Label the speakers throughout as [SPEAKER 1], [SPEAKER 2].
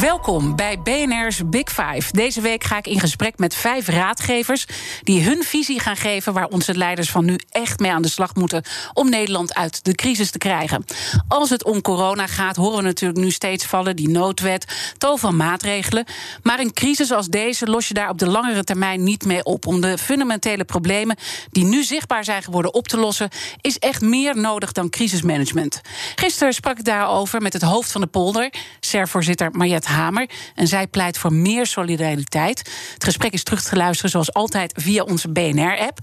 [SPEAKER 1] Welkom bij BNR's Big Five. Deze week ga ik in gesprek met vijf raadgevers die hun visie gaan geven waar onze leiders van nu echt mee aan de slag moeten om Nederland uit de crisis te krijgen. Als het om corona gaat, horen we natuurlijk nu steeds vallen die noodwet, tal van maatregelen. Maar een crisis als deze los je daar op de langere termijn niet mee op. Om de fundamentele problemen die nu zichtbaar zijn geworden op te lossen, is echt meer nodig dan crisismanagement. Gisteren sprak ik daarover met het hoofd van de polder, SER-voorzitter Mariette Hamer. En zij pleit voor meer solidariteit. Het gesprek is terug te luisteren, zoals altijd, via onze BNR-app.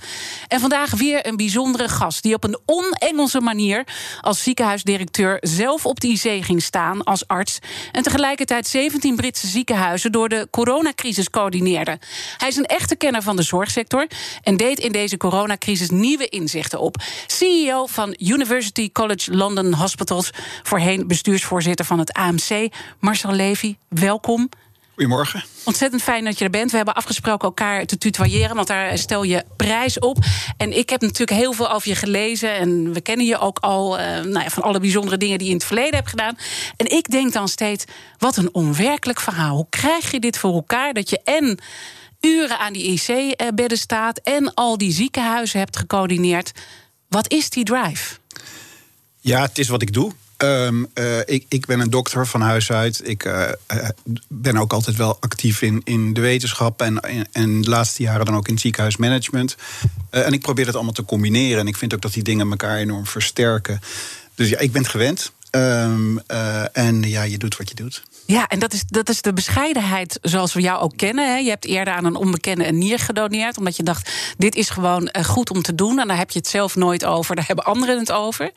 [SPEAKER 1] En vandaag weer een bijzondere gast die op een on-Engelse manier als ziekenhuisdirecteur zelf op de IC ging staan als arts. En tegelijkertijd 17 Britse ziekenhuizen door de coronacrisis coördineerde. Hij is een echte kenner van de zorgsector en deed in deze coronacrisis nieuwe inzichten op. CEO van University College London Hospitals, voorheen bestuursvoorzitter van het AMC, Marcel Levy welkom.
[SPEAKER 2] Goedemorgen.
[SPEAKER 1] Ontzettend fijn dat je er bent. We hebben afgesproken elkaar te tutoyeren, want daar stel je prijs op. En ik heb natuurlijk heel veel over je gelezen. En we kennen je ook al uh, nou ja, van alle bijzondere dingen die je in het verleden hebt gedaan. En ik denk dan steeds: wat een onwerkelijk verhaal. Hoe krijg je dit voor elkaar dat je en uren aan die IC-bedden staat en al die ziekenhuizen hebt gecoördineerd? Wat is die drive?
[SPEAKER 2] Ja, het is wat ik doe. Um, uh, ik, ik, ben een dokter van huis uit. Ik uh, ben ook altijd wel actief in, in de wetenschap en, en de laatste jaren dan ook in ziekenhuismanagement. En ik probeer dat allemaal te combineren. En ik vind ook dat die dingen elkaar enorm versterken. Dus ja, ik ben gewend. Um, en ja, je doet wat je doet.
[SPEAKER 1] Ja, en dat is, dat is de bescheidenheid zoals we jou ook kennen. Hè. Je hebt eerder aan een onbekende een nier gedoneerd, omdat je dacht: dit is gewoon goed om te doen. En daar heb je het zelf nooit over, daar hebben anderen het over.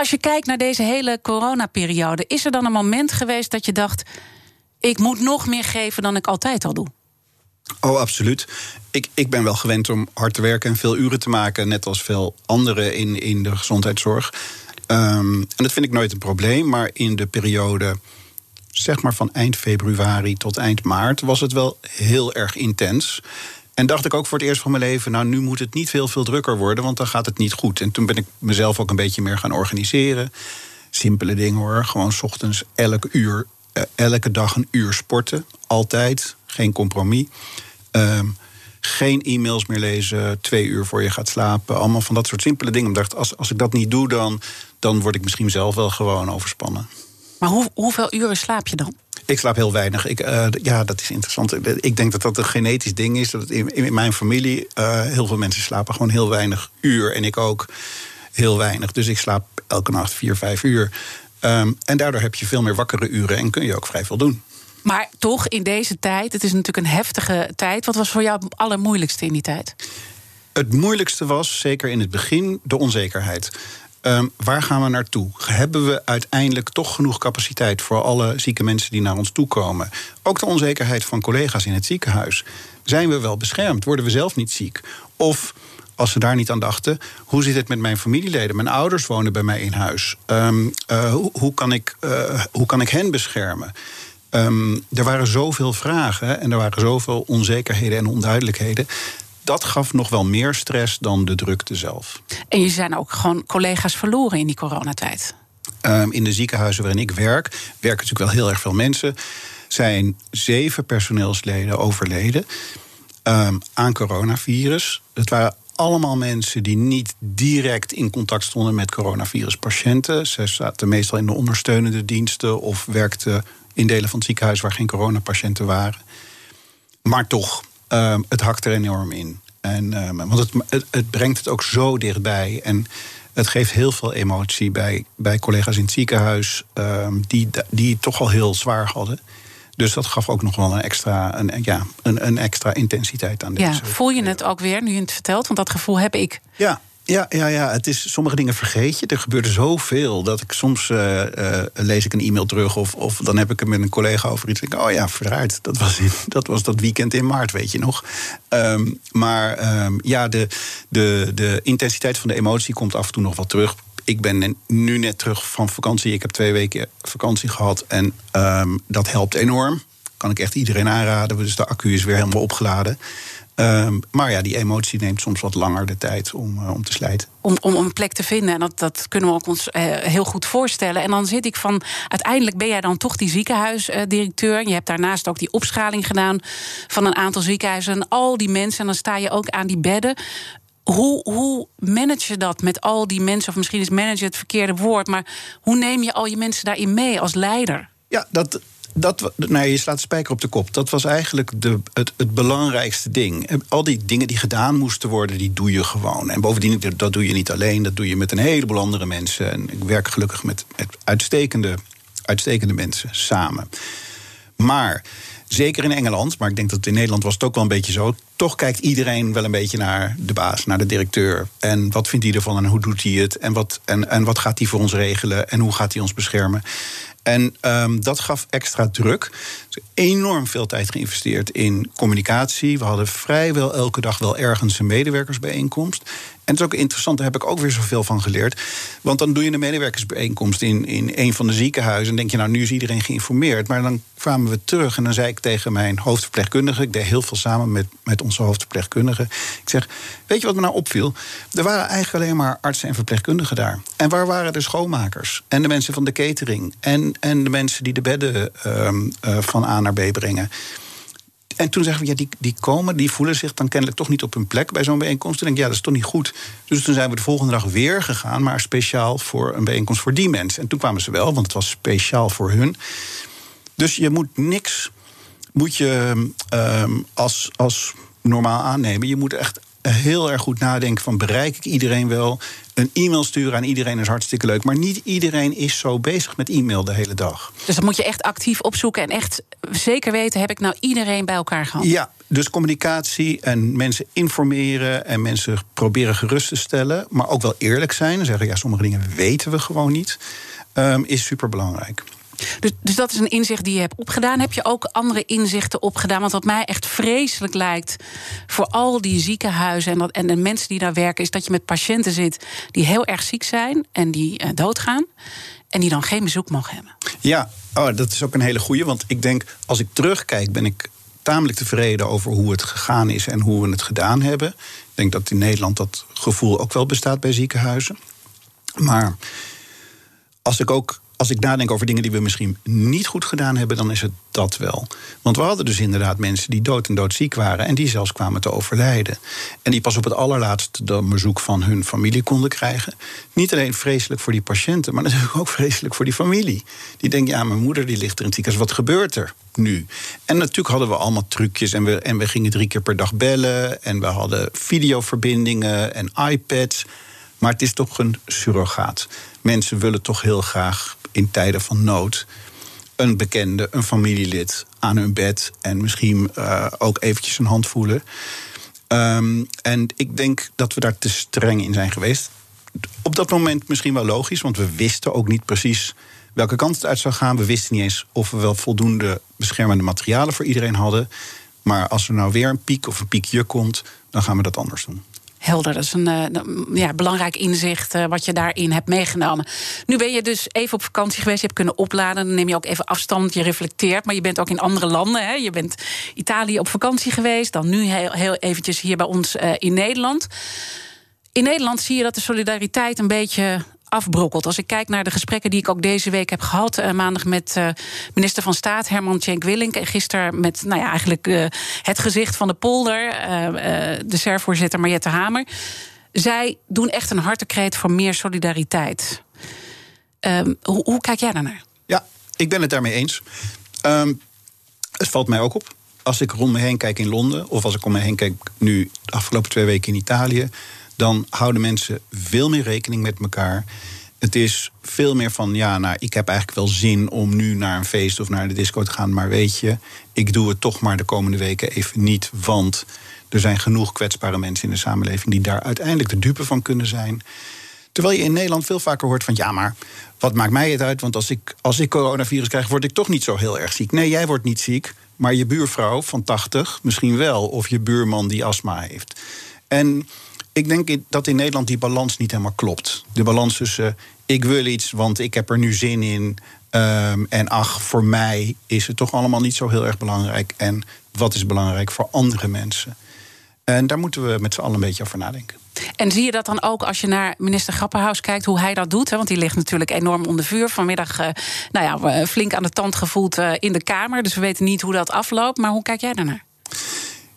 [SPEAKER 1] Als je kijkt naar deze hele coronaperiode, is er dan een moment geweest dat je dacht: ik moet nog meer geven dan ik altijd al doe?
[SPEAKER 2] Oh, absoluut. Ik, ik ben wel gewend om hard te werken en veel uren te maken, net als veel anderen in, in de gezondheidszorg. Um, en dat vind ik nooit een probleem, maar in de periode zeg maar van eind februari tot eind maart was het wel heel erg intens. En dacht ik ook voor het eerst van mijn leven, nou nu moet het niet veel, veel drukker worden, want dan gaat het niet goed. En toen ben ik mezelf ook een beetje meer gaan organiseren. Simpele dingen hoor, gewoon s ochtends elk uur, eh, elke dag een uur sporten. Altijd, geen compromis. Um, geen e-mails meer lezen, twee uur voor je gaat slapen. Allemaal van dat soort simpele dingen. Ik dacht, als, als ik dat niet doe, dan, dan word ik misschien zelf wel gewoon overspannen.
[SPEAKER 1] Maar hoe, hoeveel uren slaap je dan?
[SPEAKER 2] Ik slaap heel weinig. Ik, uh, ja, dat is interessant. Ik denk dat dat een genetisch ding is. Dat in, in mijn familie uh, heel veel mensen slapen gewoon heel weinig uur. En ik ook heel weinig. Dus ik slaap elke nacht vier, vijf uur. Um, en daardoor heb je veel meer wakkere uren en kun je ook vrij veel doen.
[SPEAKER 1] Maar toch, in deze tijd, het is natuurlijk een heftige tijd. Wat was voor jou het allermoeilijkste in die tijd?
[SPEAKER 2] Het moeilijkste was, zeker in het begin, de onzekerheid. Um, waar gaan we naartoe? Hebben we uiteindelijk toch genoeg capaciteit voor alle zieke mensen die naar ons toe komen? Ook de onzekerheid van collega's in het ziekenhuis. Zijn we wel beschermd? Worden we zelf niet ziek? Of als ze daar niet aan dachten, hoe zit het met mijn familieleden? Mijn ouders wonen bij mij in huis. Um, uh, hoe, kan ik, uh, hoe kan ik hen beschermen? Um, er waren zoveel vragen en er waren zoveel onzekerheden en onduidelijkheden dat gaf nog wel meer stress dan de drukte zelf.
[SPEAKER 1] En je zijn ook gewoon collega's verloren in die coronatijd.
[SPEAKER 2] Um, in de ziekenhuizen waarin ik werk, werken natuurlijk wel heel erg veel mensen. Zijn zeven personeelsleden overleden um, aan coronavirus. Het waren allemaal mensen die niet direct in contact stonden met coronaviruspatiënten. Ze zaten meestal in de ondersteunende diensten of werkten in delen van het ziekenhuis waar geen coronapatiënten waren. Maar toch, um, het hakt er enorm in. En, um, want het, het, het, brengt het ook zo dichtbij. En het geeft heel veel emotie bij, bij collega's in het ziekenhuis, um, die, die het toch al heel zwaar hadden. Dus dat gaf ook nog wel een extra, een, ja, een, een extra intensiteit aan
[SPEAKER 1] deze. Ja, voel je het ook weer nu je het vertelt? Want dat gevoel heb ik.
[SPEAKER 2] Ja, Ja, ja, ja. Het is, sommige dingen vergeet je. Er gebeurt zoveel dat ik soms uh, uh, lees ik een e-mail terug... Of, of dan heb ik het met een collega over iets. Denk, oh ja, verraard. Dat was, dat was dat weekend in maart, weet je nog. Um, maar um, ja, de, de, de intensiteit van de emotie komt af en toe nog wel terug ik ben nu net terug van vakantie. Ik heb twee weken vakantie gehad en um, dat helpt enorm. Kan ik echt iedereen aanraden. Dus de accu is weer helemaal opgeladen. Um, maar ja, die emotie neemt soms wat langer de tijd om, uh, om te slijten.
[SPEAKER 1] Om, om een plek te vinden. En dat, dat kunnen we ook ons uh, heel goed voorstellen. En dan zit ik van. Uiteindelijk ben jij dan toch die ziekenhuisdirecteur. Je hebt daarnaast ook die opschaling gedaan van een aantal ziekenhuizen. En al die mensen. En dan sta je ook aan die bedden. Hoe, hoe manage je dat met al die mensen? Of misschien is managen het verkeerde woord. Maar hoe neem je al je mensen daarin mee als leider?
[SPEAKER 2] Ja, dat, dat, nee, je slaat de spijker op de kop. Dat was eigenlijk de, het, het, belangrijkste ding. Al die dingen die gedaan moesten worden, die doe je gewoon. En bovendien, dat doe je niet alleen, dat doe je met een heleboel andere mensen. En ik werk gelukkig met, met uitstekende, uitstekende mensen samen. Maar zeker in Engeland, maar ik denk dat in Nederland was het ook wel een beetje zo. Toch kijkt iedereen wel een beetje naar de baas, naar de directeur. En wat vindt hij ervan en hoe doet hij het? En wat, en, en wat gaat hij voor ons regelen? En hoe gaat hij ons beschermen? En um, dat gaf extra druk. Dus enorm veel tijd geïnvesteerd in communicatie. We hadden vrijwel elke dag wel ergens een medewerkersbijeenkomst. En het is ook interessant, daar heb ik ook weer zoveel van geleerd. Want dan doe je een medewerkersbijeenkomst in, in een van de ziekenhuizen. En denk je, nou, nu is iedereen geïnformeerd. Maar dan kwamen we terug en dan zei ik tegen mijn hoofdverpleegkundige. Ik deed heel veel samen met, met onze hoofdverpleegkundige. Ik zeg, weet je wat me nou opviel? Er waren eigenlijk alleen maar artsen en verpleegkundigen daar. En waar waren de schoonmakers? En de mensen van de catering? En, en de mensen die de bedden um, uh, van A naar B brengen? En toen zeggen we, ja, die, die komen, die voelen zich dan kennelijk toch niet op hun plek bij zo'n bijeenkomst. Toen denk ik, ja, dat is toch niet goed. Dus toen zijn we de volgende dag weer gegaan, maar speciaal voor een bijeenkomst voor die mensen. En toen kwamen ze wel, want het was speciaal voor hun. Dus je moet niks, moet je um, als, als normaal aannemen. Je moet echt heel erg goed nadenken van bereik ik iedereen wel. Een e-mail sturen aan iedereen is hartstikke leuk. Maar niet iedereen is zo bezig met e-mail de hele dag.
[SPEAKER 1] Dus dat moet je echt actief opzoeken en echt zeker weten... heb ik nou iedereen bij elkaar gehad?
[SPEAKER 2] Ja, dus communicatie en mensen informeren... en mensen proberen gerust te stellen. Maar ook wel eerlijk zijn. En zeggen, ja, sommige dingen weten we gewoon niet. Um, is superbelangrijk.
[SPEAKER 1] Dus, dus dat is een inzicht die je hebt opgedaan. Heb je ook andere inzichten opgedaan? Want wat mij echt vreselijk lijkt voor al die ziekenhuizen en, dat, en de mensen die daar werken, is dat je met patiënten zit die heel erg ziek zijn en die uh, doodgaan. En die dan geen bezoek mogen hebben.
[SPEAKER 2] Ja, oh, dat is ook een hele goeie. Want ik denk, als ik terugkijk, ben ik tamelijk tevreden over hoe het gegaan is en hoe we het gedaan hebben. Ik denk dat in Nederland dat gevoel ook wel bestaat bij ziekenhuizen. Maar als ik ook als ik nadenk over dingen die we misschien niet goed gedaan hebben, dan is het dat wel. Want we hadden dus inderdaad mensen die dood en doodziek waren en die zelfs kwamen te overlijden. En die pas op het allerlaatste de bezoek van hun familie konden krijgen. Niet alleen vreselijk voor die patiënten, maar natuurlijk ook vreselijk voor die familie. Die denken, ja, mijn moeder die ligt er in het ziekenhuis, wat gebeurt er nu? En natuurlijk hadden we allemaal trucjes en we, en we gingen drie keer per dag bellen en we hadden videoverbindingen en iPads. Maar het is toch een surrogaat. Mensen willen toch heel graag in tijden van nood een bekende, een familielid aan hun bed en misschien uh, ook eventjes een hand voelen. Um, en ik denk dat we daar te streng in zijn geweest. Op dat moment misschien wel logisch, want we wisten ook niet precies welke kant het uit zou gaan. We wisten niet eens of we wel voldoende beschermende materialen voor iedereen hadden. Maar als er nou weer een piek of een piekje komt, dan gaan we dat anders doen.
[SPEAKER 1] Helder, dat is een uh, ja, belangrijk inzicht uh, wat je daarin hebt meegenomen. Nu ben je dus even op vakantie geweest, je hebt kunnen opladen. Dan neem je ook even afstand, je reflecteert. Maar je bent ook in andere landen. Hè. Je bent Italië op vakantie geweest, dan nu heel, heel eventjes hier bij ons uh, in Nederland. In Nederland zie je dat de solidariteit een beetje afbrokkelt. Als ik kijk naar de gesprekken die ik ook deze week heb gehad, uh, maandag met uh, minister van Staat Herman Cenk Willink en gisteren met nou ja, eigenlijk uh, het gezicht van de polder, de SER-voorzitter Mariette Hamer. Zij doen echt een hartekreet voor meer solidariteit. Um, hoe, hoe, kijk jij daarnaar?
[SPEAKER 2] Ja, ik ben het daarmee eens. Um, het valt mij ook op. Als ik rond me heen kijk in Londen, of als ik om me heen kijk nu de afgelopen twee weken in Italië dan houden mensen veel meer rekening met elkaar. Het is veel meer van, ja, nou, ik heb eigenlijk wel zin om nu naar een feest of naar de disco te gaan. Maar weet je, ik doe het toch maar de komende weken even niet. Want er zijn genoeg kwetsbare mensen in de samenleving die daar uiteindelijk de dupe van kunnen zijn. Terwijl je in Nederland veel vaker hoort van, ja, maar wat maakt mij het uit? Want als ik, als ik coronavirus krijg, word ik toch niet zo heel erg ziek. Nee, jij wordt niet ziek, maar je buurvrouw van 80 misschien wel. Of je buurman die astma heeft. En ik denk dat in Nederland die balans niet helemaal klopt. De balans tussen ik wil iets, want ik heb er nu zin in. Um, en ach, voor mij is het toch allemaal niet zo heel erg belangrijk. En wat is belangrijk voor andere mensen? En daar moeten we met z'n allen een beetje over nadenken.
[SPEAKER 1] En zie je dat dan ook als je naar minister Grapperhaus kijkt, hoe hij dat doet? Hè? Want die ligt natuurlijk enorm onder vuur. Vanmiddag uh, nou ja, flink aan de tand gevoeld uh, in de Kamer. Dus we weten niet hoe dat afloopt. Maar hoe kijk jij daarnaar?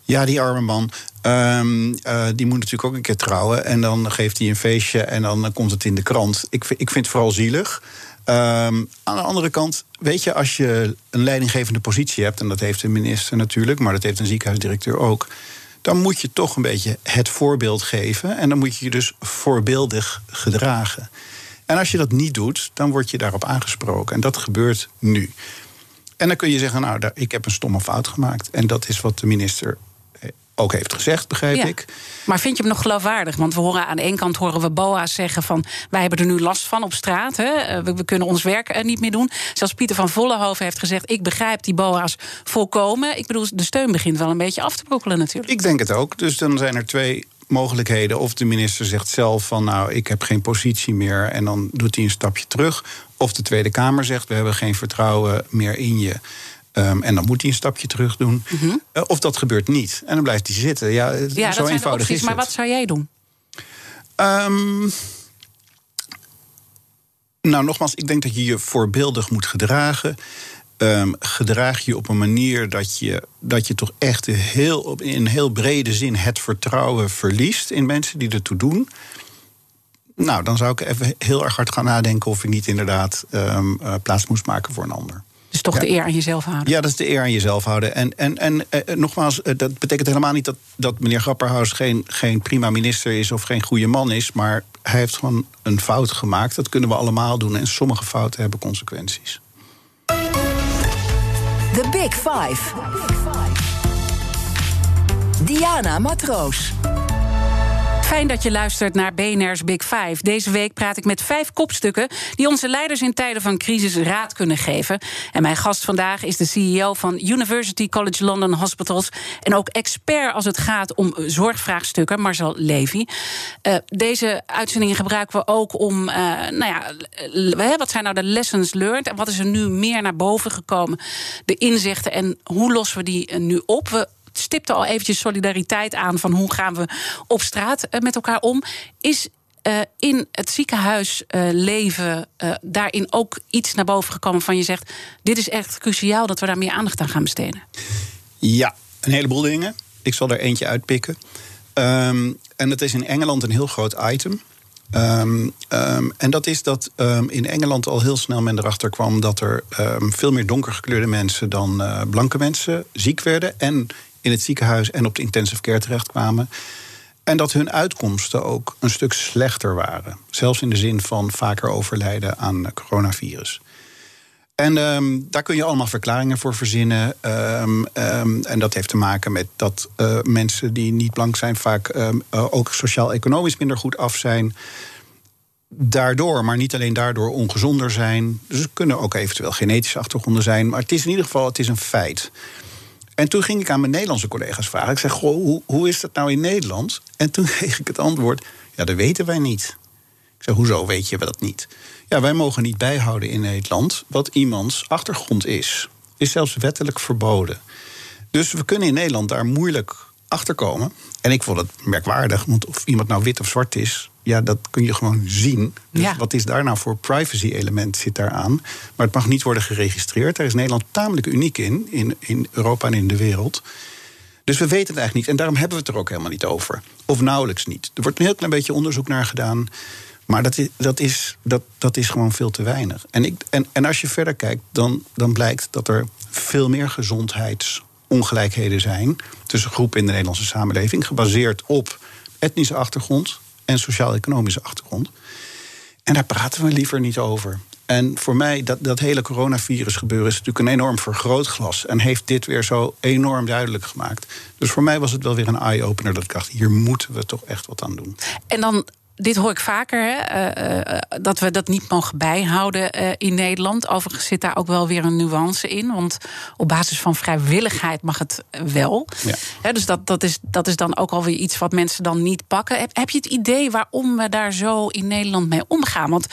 [SPEAKER 2] Ja, die arme man. Um, uh, die moet natuurlijk ook een keer trouwen. En dan geeft hij een feestje en dan komt het in de krant. Ik, ik vind het vooral zielig. Um, aan de andere kant, weet je, als je een leidinggevende positie hebt, en dat heeft de minister natuurlijk, maar dat heeft een ziekenhuisdirecteur ook, dan moet je toch een beetje het voorbeeld geven. En dan moet je je dus voorbeeldig gedragen. En als je dat niet doet, dan word je daarop aangesproken. En dat gebeurt nu. En dan kun je zeggen, nou, ik heb een stomme fout gemaakt. En dat is wat de minister ook heeft gezegd, begrijp ik.
[SPEAKER 1] Maar vind je hem nog geloofwaardig? Want we horen aan de ene kant horen we BOA's zeggen van wij hebben er nu last van op straat. Hè? Eh, we, kunnen ons werk eh, niet meer doen. Zelfs Pieter van Vollenhoven heeft gezegd: ik begrijp die BOA's volkomen. Ik bedoel, de steun begint wel een beetje af te brokkelen natuurlijk.
[SPEAKER 2] Ik denk het ook. Dus dan zijn er twee mogelijkheden. Of de minister zegt zelf van nou, ik heb geen positie meer en dan doet hij een stapje terug. Of de Tweede Kamer zegt we hebben geen vertrouwen meer in je. Um, en dan moet hij een stapje terug doen. Mm -hmm. uh, of dat gebeurt niet. En dan blijft hij zitten. Ja,
[SPEAKER 1] ja zo
[SPEAKER 2] dat
[SPEAKER 1] eenvoudig
[SPEAKER 2] opties, is
[SPEAKER 1] Maar wat zou jij doen?
[SPEAKER 2] Um, nou, nogmaals, ik denk dat je je voorbeeldig moet gedragen. Um, gedraag je op een manier dat je, dat je toch echt heel, in heel brede zin het vertrouwen verliest in mensen die ertoe doen. Nou, dan zou ik even heel erg hard gaan nadenken of ik niet inderdaad um, uh, plaats moest maken voor een ander.
[SPEAKER 1] Dus toch de eer aan jezelf houden.
[SPEAKER 2] Ja, dat is de eer aan jezelf houden. En, en, en eh, nogmaals, eh, dat betekent helemaal niet dat, dat meneer Grapperhaus geen, geen prima minister is of geen goede man is. Maar hij heeft gewoon een fout gemaakt. Dat kunnen we allemaal doen. En sommige fouten hebben consequenties.
[SPEAKER 3] The Big Five. Diana Matroos.
[SPEAKER 1] Fijn dat je luistert naar BNR's Big Five. Deze week praat ik met vijf kopstukken die onze leiders in tijden van crisis raad kunnen geven. En mijn gast vandaag is de CEO van University College London Hospitals en ook expert als het gaat om zorgvraagstukken, Marcel Levy. Uh, deze uitzendingen gebruiken we ook om, uh, nou ja, wat zijn nou de lessons learned en wat is er nu meer naar boven gekomen? De inzichten en hoe lossen we die nu op? We stipte al eventjes solidariteit aan van hoe gaan we op straat eh, met elkaar om. Is uh, in het ziekenhuisleven uh, uh, daarin ook iets naar boven gekomen van je zegt: dit is echt cruciaal dat we daar meer aandacht aan gaan besteden?
[SPEAKER 2] Ja, een heleboel dingen. Ik zal er eentje uitpikken. Um, en dat is in Engeland een heel groot item. Um, um, en dat is dat in Engeland al heel snel men erachter kwam dat er veel meer donkergekleurde mensen dan blanke mensen ziek werden. En in het ziekenhuis en op de intensive care terechtkwamen. En dat hun uitkomsten ook een stuk slechter waren. Zelfs in de zin van vaker overlijden aan coronavirus. En um, daar kun je allemaal verklaringen voor verzinnen. Um, um, en dat heeft te maken met dat uh, mensen die niet blank zijn, vaak uh, ook sociaal-economisch minder goed af zijn. Daardoor, maar niet alleen daardoor, ongezonder zijn. Dus kunnen ook eventueel genetische achtergronden zijn. Maar het is in ieder geval het is een feit. En toen ging ik aan mijn Nederlandse collega's vragen. Ik zei, goh, hoe, hoe is dat nou in Nederland? En toen kreeg ik het antwoord, ja, dat weten wij niet. Ik zei, hoezo weet je dat niet? Ja, wij mogen niet bijhouden in Nederland wat iemands achtergrond is. Is zelfs wettelijk verboden. Dus we kunnen in Nederland daar moeilijk achter komen. En ik vond het merkwaardig, want of iemand nou wit of zwart is, ja, dat kun je gewoon zien. Dus ja. wat is daar nou voor privacy-element zit daaraan? Maar het mag niet worden geregistreerd. Daar is Nederland tamelijk uniek in, in, in Europa en in de wereld. Dus we weten het eigenlijk niet. En daarom hebben we het er ook helemaal niet over. Of nauwelijks niet. Er wordt een heel klein beetje onderzoek naar gedaan. Maar dat is, dat is, dat, dat is gewoon veel te weinig. En, ik, en, en als je verder kijkt, dan, dan blijkt dat er veel meer gezondheidsongelijkheden zijn tussen groepen in de Nederlandse samenleving, gebaseerd op etnische achtergrond en sociaal-economische achtergrond. En daar praten we liever niet over. En voor mij, dat, dat hele coronavirus gebeuren is natuurlijk een enorm vergrootglas. En heeft dit weer zo enorm duidelijk gemaakt. Dus voor mij was het wel weer een eye-opener dat ik dacht, hier moeten we toch echt wat aan doen.
[SPEAKER 1] En dan dit hoor ik vaker, hè, uh, dat we dat niet mogen bijhouden uh, in Nederland. Overigens zit daar ook wel weer een nuance in. Want op basis van vrijwilligheid mag het wel. Ja. dus dat, dat, is, dat is dan ook alweer iets wat mensen dan niet pakken. Heb, heb je het idee waarom we daar zo in Nederland mee omgaan? Want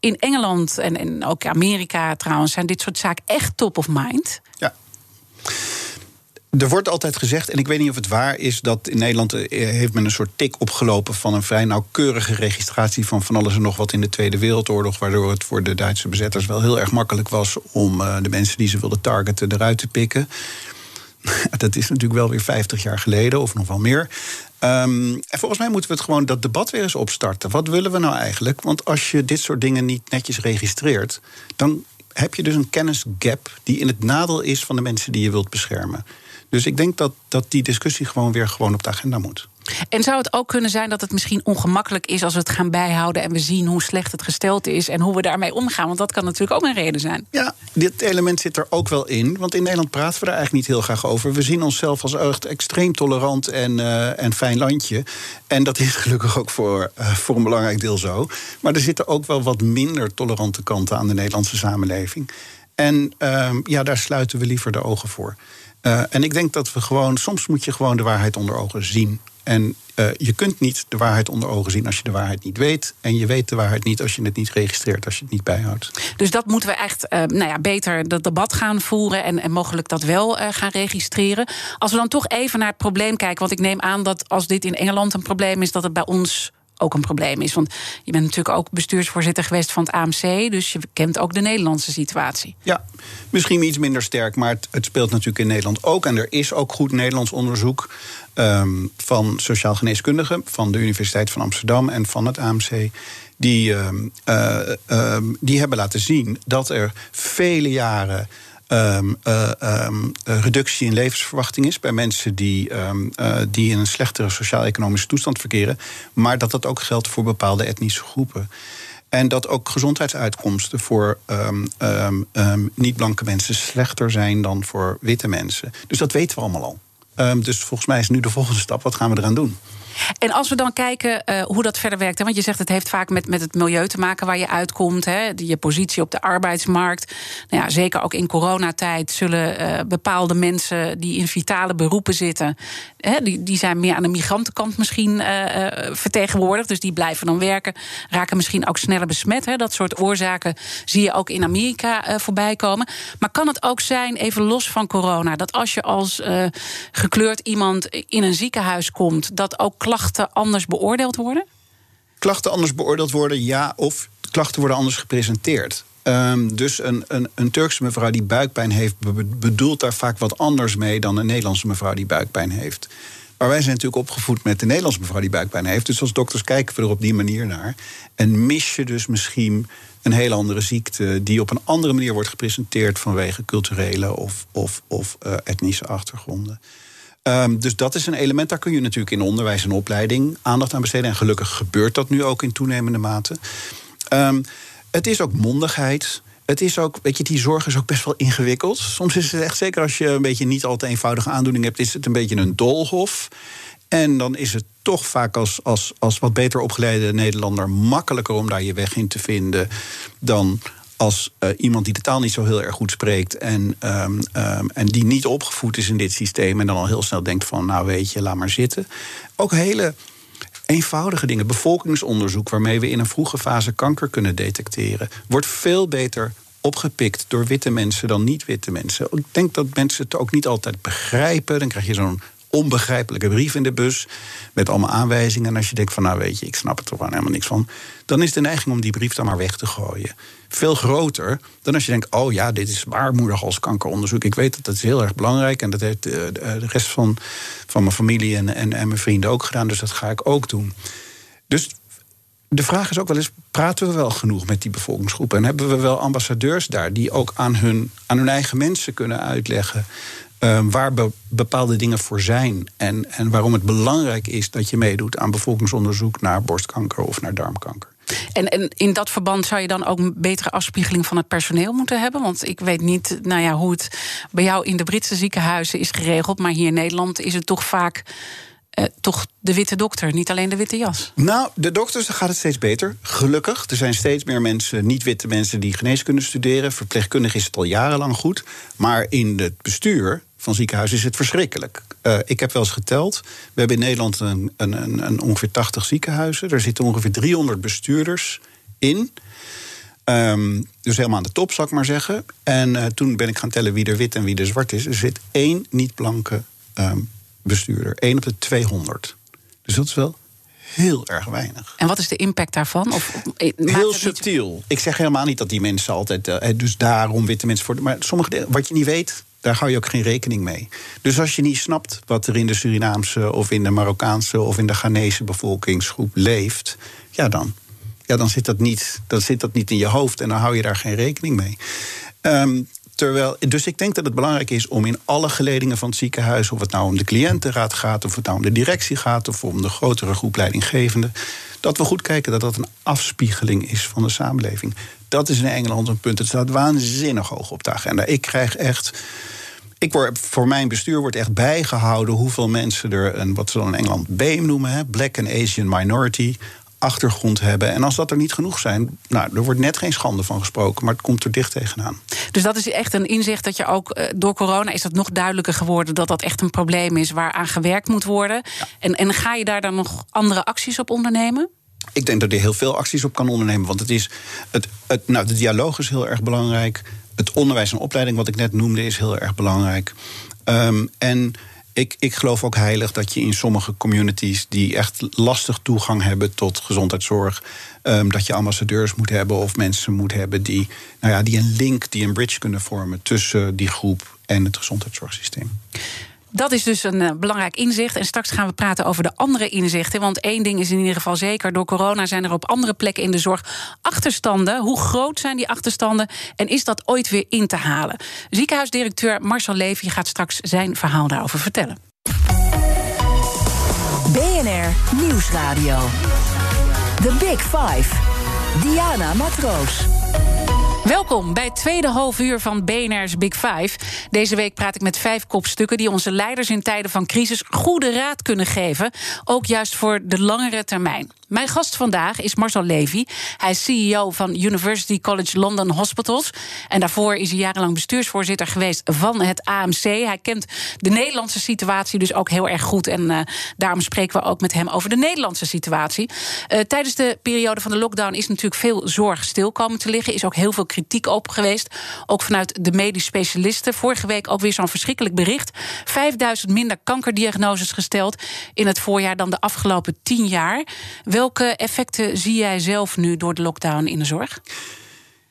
[SPEAKER 1] in Engeland en, en ook Amerika trouwens zijn dit soort zaken echt top of mind.
[SPEAKER 2] Ja. Er wordt altijd gezegd, en ik weet niet of het waar is, dat in Nederland eh, heeft men een soort tik opgelopen van een vrij nauwkeurige registratie van van alles en nog wat in de Tweede Wereldoorlog, waardoor het voor de Duitse bezetters wel heel erg makkelijk was om uh, de mensen die ze wilden targeten eruit te pikken. Dat is natuurlijk wel weer 50 jaar geleden, of nog wel meer. Um, en volgens mij moeten we het gewoon dat debat weer eens opstarten. Wat willen we nou eigenlijk? Want als je dit soort dingen niet netjes registreert, dan heb je dus een kennisgap die in het nadeel is van de mensen die je wilt beschermen. Dus ik denk dat, dat die discussie gewoon weer gewoon op de agenda moet.
[SPEAKER 1] En zou het ook kunnen zijn dat het misschien ongemakkelijk is als we het gaan bijhouden en we zien hoe slecht het gesteld is en hoe we daarmee omgaan? Want dat kan natuurlijk ook een reden zijn.
[SPEAKER 2] Ja, dit element zit er ook wel in. Want in Nederland praten we daar eigenlijk niet heel graag over. We zien onszelf als echt extreem tolerant en, uh, en fijn landje. En dat is gelukkig ook voor, uh, voor een belangrijk deel zo. Maar er zitten ook wel wat minder tolerante kanten aan de Nederlandse samenleving. En uh, ja, daar sluiten we liever de ogen voor. Uh, en ik denk dat we gewoon, soms moet je gewoon de waarheid onder ogen zien. En uh, je kunt niet de waarheid onder ogen zien als je de waarheid niet weet. En je weet de waarheid niet als je het niet registreert, als je het niet bijhoudt.
[SPEAKER 1] Dus dat moeten we echt uh, nou ja, beter dat debat gaan voeren en, en mogelijk dat wel gaan registreren. Als we dan toch even naar het probleem kijken. Want ik neem aan dat als dit in Engeland een probleem is, dat het bij ons ook een probleem is. Want je bent natuurlijk ook bestuursvoorzitter geweest van het AMC, dus je kent ook de Nederlandse situatie.
[SPEAKER 2] Ja, misschien iets minder sterk, maar het, speelt natuurlijk in Nederland ook. En er is ook goed Nederlands onderzoek um, van sociaal geneeskundigen van de Universiteit van Amsterdam en van het AMC. Die, um, uh, um, die hebben laten zien dat er vele jaren um, uh, um, reductie in levensverwachting is bij mensen die, um, uh, die in een slechtere sociaal-economische toestand verkeren. Maar dat dat ook geldt voor bepaalde etnische groepen. En dat ook gezondheidsuitkomsten voor niet-blanke mensen slechter zijn dan voor witte mensen. Dus dat weten we allemaal al. dus volgens mij is nu de volgende stap: wat gaan we eraan doen?
[SPEAKER 1] En als we dan kijken uh, hoe dat verder werkt. Hè, want je zegt het heeft vaak met, met het milieu te maken waar je uitkomt. Hè, je positie op de arbeidsmarkt. Nou ja, zeker ook in coronatijd zullen uh, bepaalde mensen die in vitale beroepen zitten. Hè, die, die zijn meer aan de migrantenkant misschien uh, vertegenwoordigd. Dus die blijven dan werken. Raken misschien ook sneller besmet. Hè. Dat soort oorzaken zie je ook in Amerika voorbij komen. Maar kan het ook zijn, even los van corona, dat als je als gekleurd iemand in een ziekenhuis komt, dat ook klachten anders beoordeeld worden?
[SPEAKER 2] Klachten anders beoordeeld worden, ja. Of klachten worden anders gepresenteerd. Um, dus een, een, een, Turkse mevrouw die buikpijn heeft, bedoelt daar vaak wat anders mee dan een Nederlandse mevrouw die buikpijn heeft. Maar wij zijn natuurlijk opgevoed met de Nederlandse mevrouw die buikpijn heeft. Dus als dokters kijken we er op die manier naar. En mis je dus misschien een hele andere ziekte die op een andere manier wordt gepresenteerd vanwege culturele of, of, of uh, etnische achtergronden. Um, dus dat is een element, daar kun je natuurlijk in onderwijs en opleiding aandacht aan besteden. En gelukkig gebeurt dat nu ook in toenemende mate. Um, het is ook mondigheid. Het is ook, weet je, die zorg is ook best wel ingewikkeld. Soms is het echt, zeker als je een beetje niet al te eenvoudige aandoening hebt, is het een beetje een doolhof. En dan is het toch vaak als, als, als wat beter opgeleide Nederlander makkelijker om daar je weg in te vinden dan als uh, iemand die de taal niet zo heel erg goed spreekt en, um, um, en die niet opgevoed is in dit systeem en dan al heel snel denkt van, nou weet je, laat maar zitten. Ook hele eenvoudige dingen. Bevolkingsonderzoek waarmee we in een vroege fase kanker kunnen detecteren, wordt veel beter opgepikt door witte mensen dan niet-witte mensen. Ik denk dat mensen het ook niet altijd begrijpen. Dan krijg je zo'n onbegrijpelijke brief in de bus. Met allemaal aanwijzingen. En als je denkt van nou weet je, ik snap er toch helemaal niks van. Dan is de neiging om die brief dan maar weg te gooien. Veel groter dan als je denkt, oh ja, dit is baarmoederhalskankeronderzoek. Ik weet dat dat is heel erg belangrijk. En dat heeft de, de rest van, van mijn familie en, en, en mijn vrienden ook gedaan. Dus dat ga ik ook doen. Dus de vraag is ook wel eens: praten we wel genoeg met die bevolkingsgroepen? En hebben we wel ambassadeurs daar die ook aan hun, aan hun eigen mensen kunnen uitleggen Ehm, waar bepaalde dingen voor zijn. En, en waarom het belangrijk is dat je meedoet aan bevolkingsonderzoek naar borstkanker of naar darmkanker.
[SPEAKER 1] En, en in dat verband zou je dan ook een betere afspiegeling van het personeel moeten hebben? Want ik weet niet nou ja, hoe het bij jou in de Britse ziekenhuizen is geregeld, maar hier in Nederland is het toch vaak uh, toch de witte dokter, niet alleen de witte jas.
[SPEAKER 2] Nou, de dokters gaat het steeds beter. Gelukkig. Er zijn steeds meer mensen, niet-witte mensen, die geneeskunde studeren. Verpleegkundig is het al jarenlang goed. Maar in het bestuur van ziekenhuizen is het verschrikkelijk. Uh, ik heb wel eens geteld. We hebben in Nederland een, een, een, een ongeveer 80 ziekenhuizen. Er zitten ongeveer 300 bestuurders in. Um, dus helemaal aan de top, zal ik maar zeggen. En uh, toen ben ik gaan tellen wie er wit en wie er zwart is. Er zit één niet-blanke um, bestuurder. 1 op de 200. Dus dat is wel heel erg weinig.
[SPEAKER 1] En wat is de impact daarvan? Of,
[SPEAKER 2] eh, heel subtiel. Ik zeg helemaal niet dat die mensen altijd. Uh, dus daarom witte mensen voor. Maar sommige wat je niet weet, daar hou je ook geen rekening mee. Dus als je niet snapt wat er in de Surinaamse of in de Marokkaanse of in de Ghanese bevolkingsgroep leeft, ja dan. Ja, dan zit dat niet, dan zit dat niet in je hoofd en dan hou je daar geen rekening mee. Um, Terwijl, dus ik denk dat het belangrijk is om in alle geledingen van het ziekenhuis, of het nou om de cliëntenraad gaat, of het nou om de directie gaat, of om de grotere groep leidinggevenden, dat we goed kijken dat dat een afspiegeling is van de samenleving. Dat is in Engeland een punt. Het staat waanzinnig hoog op de agenda. Ik krijg echt. Ik word, voor mijn bestuur wordt echt bijgehouden hoeveel mensen er een, wat ze dan in Engeland BAME noemen, hè, Black and Asian Minority, achtergrond hebben. En als dat er niet genoeg zijn, nou, er wordt net geen schande van gesproken, maar het komt er dicht tegenaan.
[SPEAKER 1] Dus dat is echt een inzicht dat je ook eh, door corona is dat nog duidelijker geworden dat dat echt een probleem is waaraan gewerkt moet worden. En, en ga je daar dan nog andere acties op ondernemen?
[SPEAKER 2] Ik denk dat je heel veel acties op kan ondernemen. Want het is het, het, nou, de dialoog is heel erg belangrijk. Het onderwijs en opleiding, wat ik net noemde, is heel erg belangrijk. Um, en ik, ik geloof ook heilig dat je in sommige communities die echt lastig toegang hebben tot gezondheidszorg, um, dat je ambassadeurs moet hebben of mensen moet hebben die, nou ja, die een link, die een bridge kunnen vormen tussen die groep en het gezondheidszorgsysteem.
[SPEAKER 1] Dat is dus een uh, belangrijk inzicht. En straks gaan we praten over de andere inzichten. Want één ding is in ieder geval zeker: door corona zijn er op andere plekken in de zorg achterstanden. Hoe groot zijn die achterstanden en is dat ooit weer in te halen? Ziekenhuisdirecteur Marcel Levy gaat straks zijn verhaal daarover vertellen.
[SPEAKER 3] BNR Nieuwsradio. The Big Five. Diana Matroos.
[SPEAKER 1] Welkom bij het tweede half uur van BNR's Big Five. Deze week praat ik met vijf kopstukken die onze leiders in tijden van crisis goede raad kunnen geven. Ook juist voor de langere termijn. Mijn gast vandaag is Marcel Levy. Hij is CEO van University College London Hospitals. En daarvoor is hij jarenlang bestuursvoorzitter geweest van het AMC. Hij kent de Nederlandse situatie dus ook heel erg goed. En uh, daarom spreken we ook met hem over de Nederlandse situatie. Uh, tijdens de periode van de lockdown is natuurlijk veel zorg stil komen te liggen. Is ook heel veel kritiek op geweest. Ook vanuit de medisch specialisten. Vorige week ook weer zo'n verschrikkelijk bericht. 5000 minder kankerdiagnoses gesteld in het voorjaar dan de afgelopen 10 jaar. Welke effecten zie jij zelf nu door de lockdown in de zorg?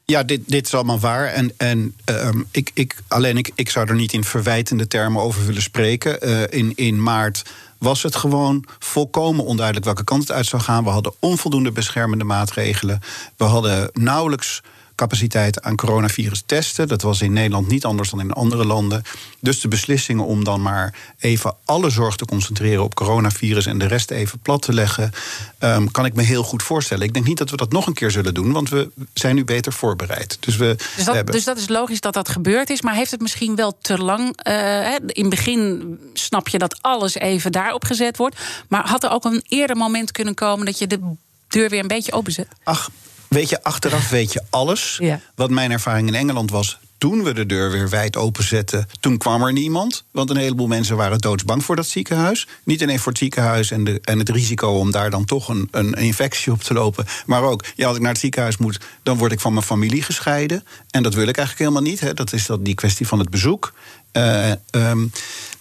[SPEAKER 2] Ja, dit, dit is allemaal waar. En, en um, ik, ik, alleen ik, ik zou er niet in verwijtende termen over willen spreken. Uh, in, in maart was het gewoon volkomen onduidelijk welke kant het uit zou gaan. We hadden onvoldoende beschermende maatregelen. We hadden nauwelijks capaciteit aan coronavirus testen. Dat was in Nederland niet anders dan in andere landen. Dus de beslissingen om dan maar even alle zorg te concentreren op coronavirus en de rest even plat te leggen, um, kan ik me heel goed voorstellen. Ik denk niet dat we dat nog een keer zullen doen, want we zijn nu beter voorbereid. Dus, we,
[SPEAKER 1] dus, dat, dus dat is logisch dat dat gebeurd is, maar heeft het misschien wel te lang? Uh, in het begin snap je dat alles even daarop gezet wordt, maar had er ook een eerder moment kunnen komen dat je de deur weer een beetje openzet?
[SPEAKER 2] Ach, Weet je, achteraf weet je alles. Ja. Wat mijn ervaring in Engeland was, toen we de deur weer wijd openzetten, toen kwam er niemand. Want een heleboel mensen waren doodsbang voor dat ziekenhuis. Niet alleen voor het ziekenhuis en, de, en het risico om daar dan toch een, een infectie op te lopen. Maar ook, ja, als ik naar het ziekenhuis moet, dan word ik van mijn familie gescheiden. En dat wil ik eigenlijk helemaal niet. Hè. Dat is dat, die kwestie van het bezoek. Uh, um,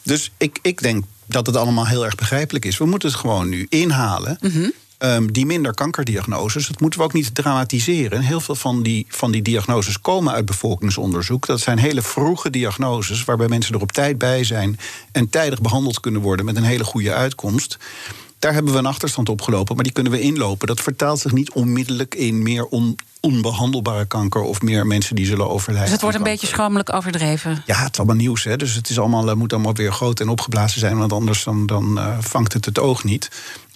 [SPEAKER 2] dus ik, ik denk dat het allemaal heel erg begrijpelijk is. We moeten het gewoon nu inhalen. Mm -hmm. Um, die minder kankerdiagnoses. Dat moeten we ook niet dramatiseren. Heel veel van die, van die diagnoses komen uit bevolkingsonderzoek. Dat zijn hele vroege diagnoses waarbij mensen er op tijd bij zijn en tijdig behandeld kunnen worden met een hele goede uitkomst. Daar hebben we een achterstand op gelopen, maar die kunnen we inlopen. Dat vertaalt zich niet onmiddellijk in meer on, onbehandelbare kanker of meer mensen die zullen overlijden. Dus
[SPEAKER 1] het wordt een beetje schromelijk overdreven.
[SPEAKER 2] Ja, het is allemaal nieuws. Hè? Dus het is allemaal, eh, moet allemaal weer groot en opgeblazen zijn, want anders dan, dan uh, vangt het het oog niet.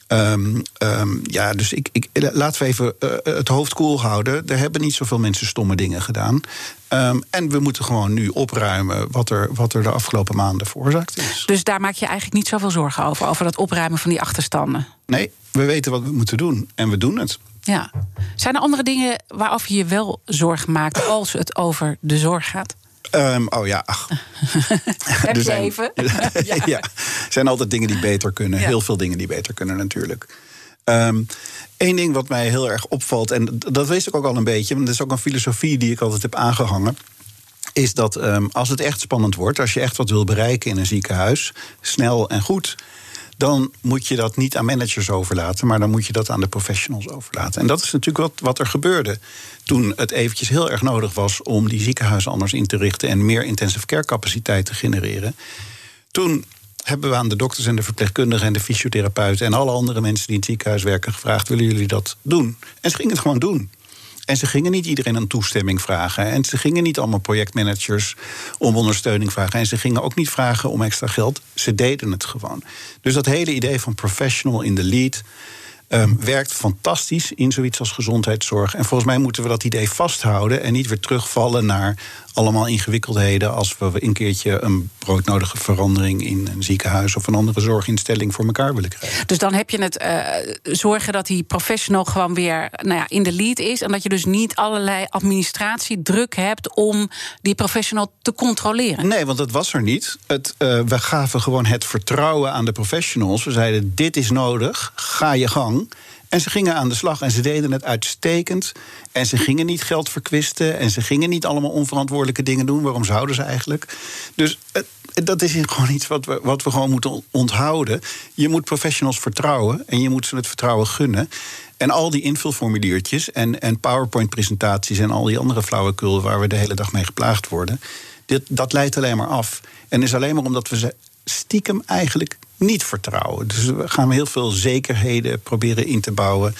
[SPEAKER 2] Ehm, ehm, ja, dus ik, ik, laten we even uh, het hoofd koel houden. Er hebben niet zoveel mensen stomme dingen gedaan. Um, en we moeten gewoon nu opruimen wat er, wat er de afgelopen maanden veroorzaakt is.
[SPEAKER 1] Dus daar maak je eigenlijk niet zoveel zorgen over, over dat opruimen van die achterstanden?
[SPEAKER 2] Nee, we weten wat we moeten doen en we doen het.
[SPEAKER 1] Ja. Zijn er andere dingen waarover je wel zorgen maakt als het over de zorg gaat?
[SPEAKER 2] Um, oh ja, ach.
[SPEAKER 1] Heb je zijn, even?
[SPEAKER 2] ja. ja. Er zijn altijd dingen die beter kunnen. Heel veel dingen die beter kunnen natuurlijk. Eén ehm, ding wat mij heel erg opvalt, en dat wist ik ook al een beetje, want dat is ook een filosofie die ik altijd heb aangehangen. Is dat um, als het echt spannend wordt, als je echt wat wil bereiken in een ziekenhuis, snel en goed, dan moet je dat niet aan managers overlaten, maar dan moet je dat aan de professionals overlaten. En dat is natuurlijk wat, wat er gebeurde toen het eventjes heel erg nodig was om die ziekenhuizen anders in te richten en meer intensive care capaciteit te genereren. Toen hebben we aan de dokters en de verpleegkundigen en de fysiotherapeuten en alle andere mensen die in het ziekenhuis werken gevraagd: willen jullie dat doen? En ze gingen het gewoon doen. En ze gingen niet iedereen een toestemming vragen. En ze gingen niet allemaal projectmanagers om ondersteuning vragen. En ze gingen ook niet vragen om extra geld. Ze deden het gewoon. Dus dat hele idee van professional in the lead. Um, werkt fantastisch in zoiets als gezondheidszorg. En volgens mij moeten we dat idee vasthouden en niet weer terugvallen naar allemaal ingewikkeldheden als we een keertje een broodnodige verandering in een ziekenhuis of een andere zorginstelling voor elkaar willen krijgen.
[SPEAKER 1] Dus dan heb je het uh, zorgen dat die professional gewoon weer nou ja, in de lead is en dat je dus niet allerlei administratiedruk hebt om die professional te controleren.
[SPEAKER 2] Nee, want dat was er niet. Het, uh, we gaven gewoon het vertrouwen aan de professionals. We zeiden: dit is nodig, ga je gang. En ze gingen aan de slag en ze deden het uitstekend. En ze gingen niet geld verkwisten. En ze gingen niet allemaal onverantwoordelijke dingen doen. Waarom zouden ze eigenlijk? Dus dat is gewoon iets wat we, wat we gewoon moeten onthouden. Je moet professionals vertrouwen en je moet ze het vertrouwen gunnen. En al die invulformuliertjes en, en PowerPoint-presentaties en al die andere flauwekul waar we de hele dag mee geplaagd worden, dit, dat leidt alleen maar af. En is alleen maar omdat we ze stiekem eigenlijk niet vertrouwen. Dus we gaan heel veel zekerheden proberen in te bouwen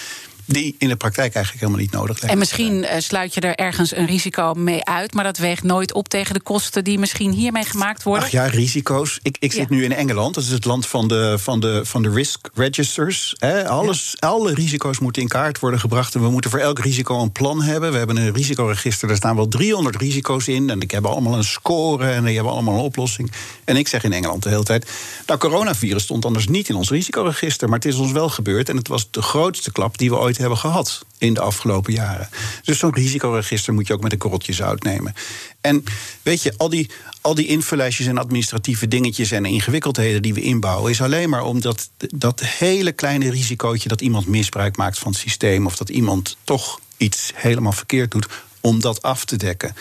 [SPEAKER 2] die in de praktijk eigenlijk helemaal niet nodig zijn.
[SPEAKER 1] En misschien eh, sluit je er ergens een risico mee uit, maar dat weegt nooit op tegen de kosten die misschien hiermee gemaakt worden.
[SPEAKER 2] Ach ja, risico's. Ik, ik zit nu in Engeland, dat is het land van de, van de, van de risk registers. Alles, Alle risico's moeten in kaart worden gebracht en we moeten voor elk risico een plan hebben. We hebben een risicoregister, daar staan wel 300 risico's in en die hebben allemaal een score en die hebben allemaal een oplossing. En ik zeg in Engeland de hele tijd, nou, coronavirus stond anders niet in ons risicoregister, maar het is ons wel gebeurd en het was de grootste klap die we ooit hebben gehad in de afgelopen jaren. Dus zo'n risicoregister moet je ook met een korreltje zout nemen. En weet je, al die, al die invullijstjes en administratieve dingetjes en ingewikkeldheden die we inbouwen, is alleen maar omdat dat hele kleine risicootje dat iemand misbruik maakt van het systeem of dat iemand toch iets helemaal verkeerd doet, om dat af te dekken.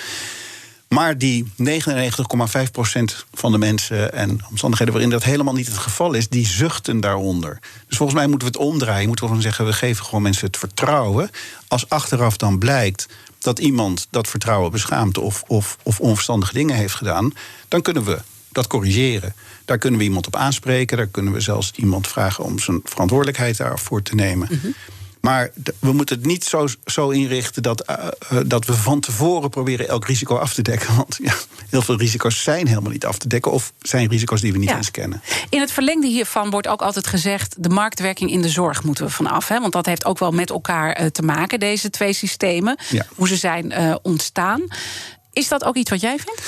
[SPEAKER 2] Maar die 99,5% van de mensen en omstandigheden waarin dat helemaal niet het geval is, die zuchten daaronder. Dus volgens mij moeten we het omdraaien. Moeten we gewoon zeggen, we geven gewoon mensen het vertrouwen. Als achteraf dan blijkt dat iemand dat vertrouwen beschaamt of, of, of onverstandige dingen heeft gedaan, dan kunnen we dat corrigeren. Daar kunnen we iemand op aanspreken. Daar kunnen we zelfs iemand vragen om zijn verantwoordelijkheid daarvoor te nemen. Mhm. Maar we moeten het niet zo, zo inrichten dat, uh, dat we van tevoren proberen elk risico af te dekken. Want ja, heel veel risico's zijn helemaal niet af te dekken. Of zijn risico's die we niet eens kennen.
[SPEAKER 1] In het verlengde hiervan wordt ook altijd gezegd: de marktwerking in de zorg moeten we vanaf. Hè? Want dat heeft ook wel met elkaar uh, te maken, deze twee systemen. Ja. Hoe ze zijn ontstaan. Is dat ook iets wat jij vindt?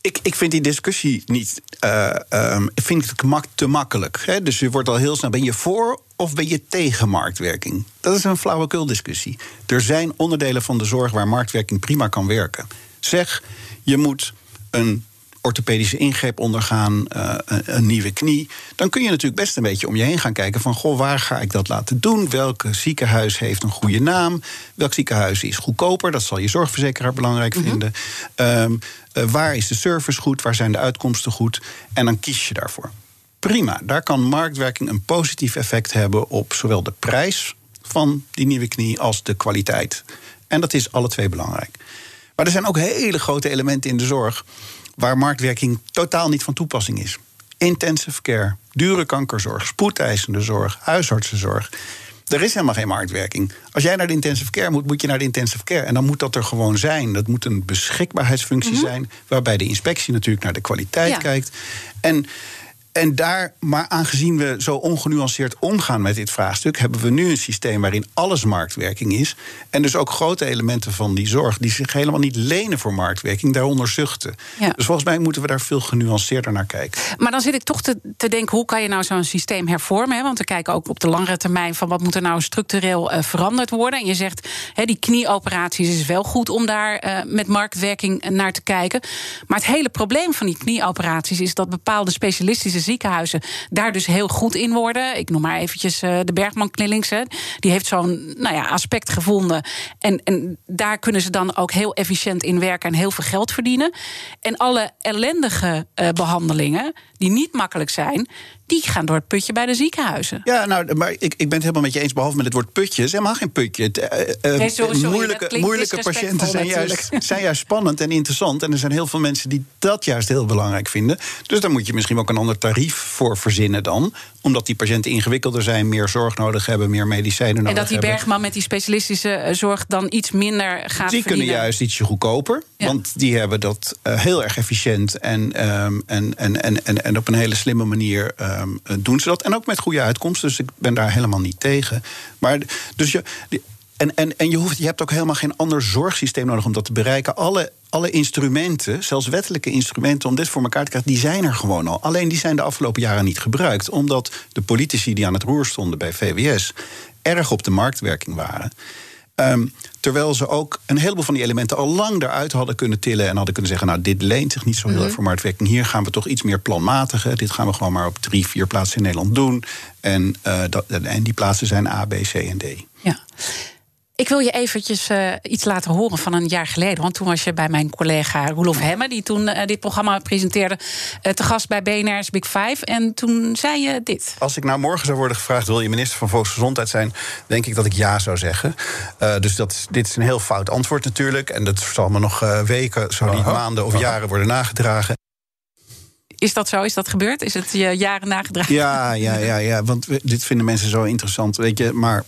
[SPEAKER 2] Ik, ik vind die discussie niet. Uh, um, ik vind het mak te makkelijk. Hè? Dus je wordt al heel snel. Ben je voor of ben je tegen marktwerking? Dat is een flauwekul discussie. Er zijn onderdelen van de zorg waar marktwerking prima kan werken. Zeg, je moet een orthopedische ingreep ondergaan, uh, een, nieuwe knie. Dan kun je natuurlijk best een beetje om je heen gaan kijken van goh, waar ga ik dat laten doen? Welk ziekenhuis heeft een goede naam? Welk ziekenhuis is goedkoper? Dat zal je zorgverzekeraar belangrijk mhm. vinden. Um, uh, waar is de service goed? Waar zijn de uitkomsten goed? En dan kies je daarvoor. Prima, daar kan marktwerking een positief effect hebben op zowel de prijs van die nieuwe knie als de kwaliteit. En dat is alle twee belangrijk. Maar er zijn ook hele grote elementen in de zorg waar marktwerking totaal niet van toepassing is. Intensive care, dure kankerzorg, spoedeisende zorg, huisartsenzorg. Er is helemaal geen marktwerking. Als jij naar de intensive care moet, moet je naar de intensive care. En dan moet dat er gewoon zijn. Dat moet een beschikbaarheidsfunctie mhm. zijn. Waarbij de inspectie natuurlijk naar de kwaliteit kijkt. En en daar, maar aangezien we zo ongenuanceerd omgaan met dit vraagstuk, hebben we nu een systeem waarin alles marktwerking is. En dus ook grote elementen van die zorg die zich helemaal niet lenen voor marktwerking, daaronder zuchten. Dus volgens mij moeten we daar veel genuanceerder naar kijken.
[SPEAKER 1] Maar dan zit ik toch te, te denken, hoe kan je nou zo'n systeem hervormen? Hè? Want we kijken ook op de langere termijn van wat moet er nou structureel uh, veranderd worden. En je zegt, hè, die knieoperaties is wel goed om daar uh, met marktwerking naar te kijken. Maar het hele probleem van die knieoperaties is dat bepaalde specialistische ziekenhuizen daar dus heel goed in worden. Ik noem maar eventjes uh, de Bergman Clinics. Die heeft zo'n nou ja, aspect gevonden. En, en daar kunnen ze dan ook heel efficiënt in werken en heel veel geld verdienen. En alle ellendige uh, behandelingen, die niet makkelijk zijn, die gaan door het putje bij de ziekenhuizen.
[SPEAKER 2] Ja, nou, maar ik, ik ben het helemaal met je eens, behalve met het woord putje. Het is helemaal geen putje. Het, uh, nee, sorry, sorry, moeilijke moeilijke patiënten zijn juist, zijn juist spannend en interessant. En er zijn heel veel mensen die dat juist heel belangrijk vinden. Dus daar moet je misschien ook een ander tarief voor verzinnen dan. Omdat die patiënten ingewikkelder zijn, meer zorg nodig hebben, meer medicijnen nodig hebben.
[SPEAKER 1] En dat die Bergman met die specialistische zorg dan iets minder gaat
[SPEAKER 2] Die
[SPEAKER 1] verdienen.
[SPEAKER 2] kunnen juist ietsje goedkoper. Ja. Want die hebben dat uh, heel erg efficiënt en, um, en, en, en, en, en op een hele slimme manier um, doen ze dat. En ook met goede uitkomsten. Dus ik ben daar helemaal niet tegen. Maar dus je. En, en, en je, hoeft, je hebt ook helemaal geen ander zorgsysteem nodig om dat te bereiken. Alle, alle instrumenten, zelfs wettelijke instrumenten om dit voor elkaar te krijgen, die zijn er gewoon al. Alleen die zijn de afgelopen jaren niet gebruikt. Omdat de politici die aan het roer stonden bij VWS erg op de marktwerking waren. Um, terwijl ze ook een heleboel van die elementen al lang eruit hadden kunnen tillen. En hadden kunnen zeggen: Nou, dit leent zich niet zo heel erg mm -hmm. voor marktwerking. Hier gaan we toch iets meer planmatigen. Dit gaan we gewoon maar op drie, vier plaatsen in Nederland doen. En, uh, dat, en die plaatsen zijn A, B, C en D.
[SPEAKER 1] Ja. Ik wil je eventjes uh, iets laten horen van een jaar geleden. Want toen was je bij mijn collega Roelof Hemmer... die toen uh, dit programma presenteerde... Uh, te gast bij BNR's Big Five. En toen zei je dit.
[SPEAKER 2] Als ik nou morgen zou worden gevraagd... wil je minister van Volksgezondheid zijn... denk ik dat ik ja zou zeggen. dus dat, dit is een heel fout antwoord natuurlijk. En dat zal me nog weken, zo niet maanden of jaren worden nagedragen.
[SPEAKER 1] Is dat zo? Is dat gebeurd? Is het je jaren nagedragen?
[SPEAKER 2] Ja, ja, ja, ja. Want dit vinden mensen zo interessant. Weet je, maar...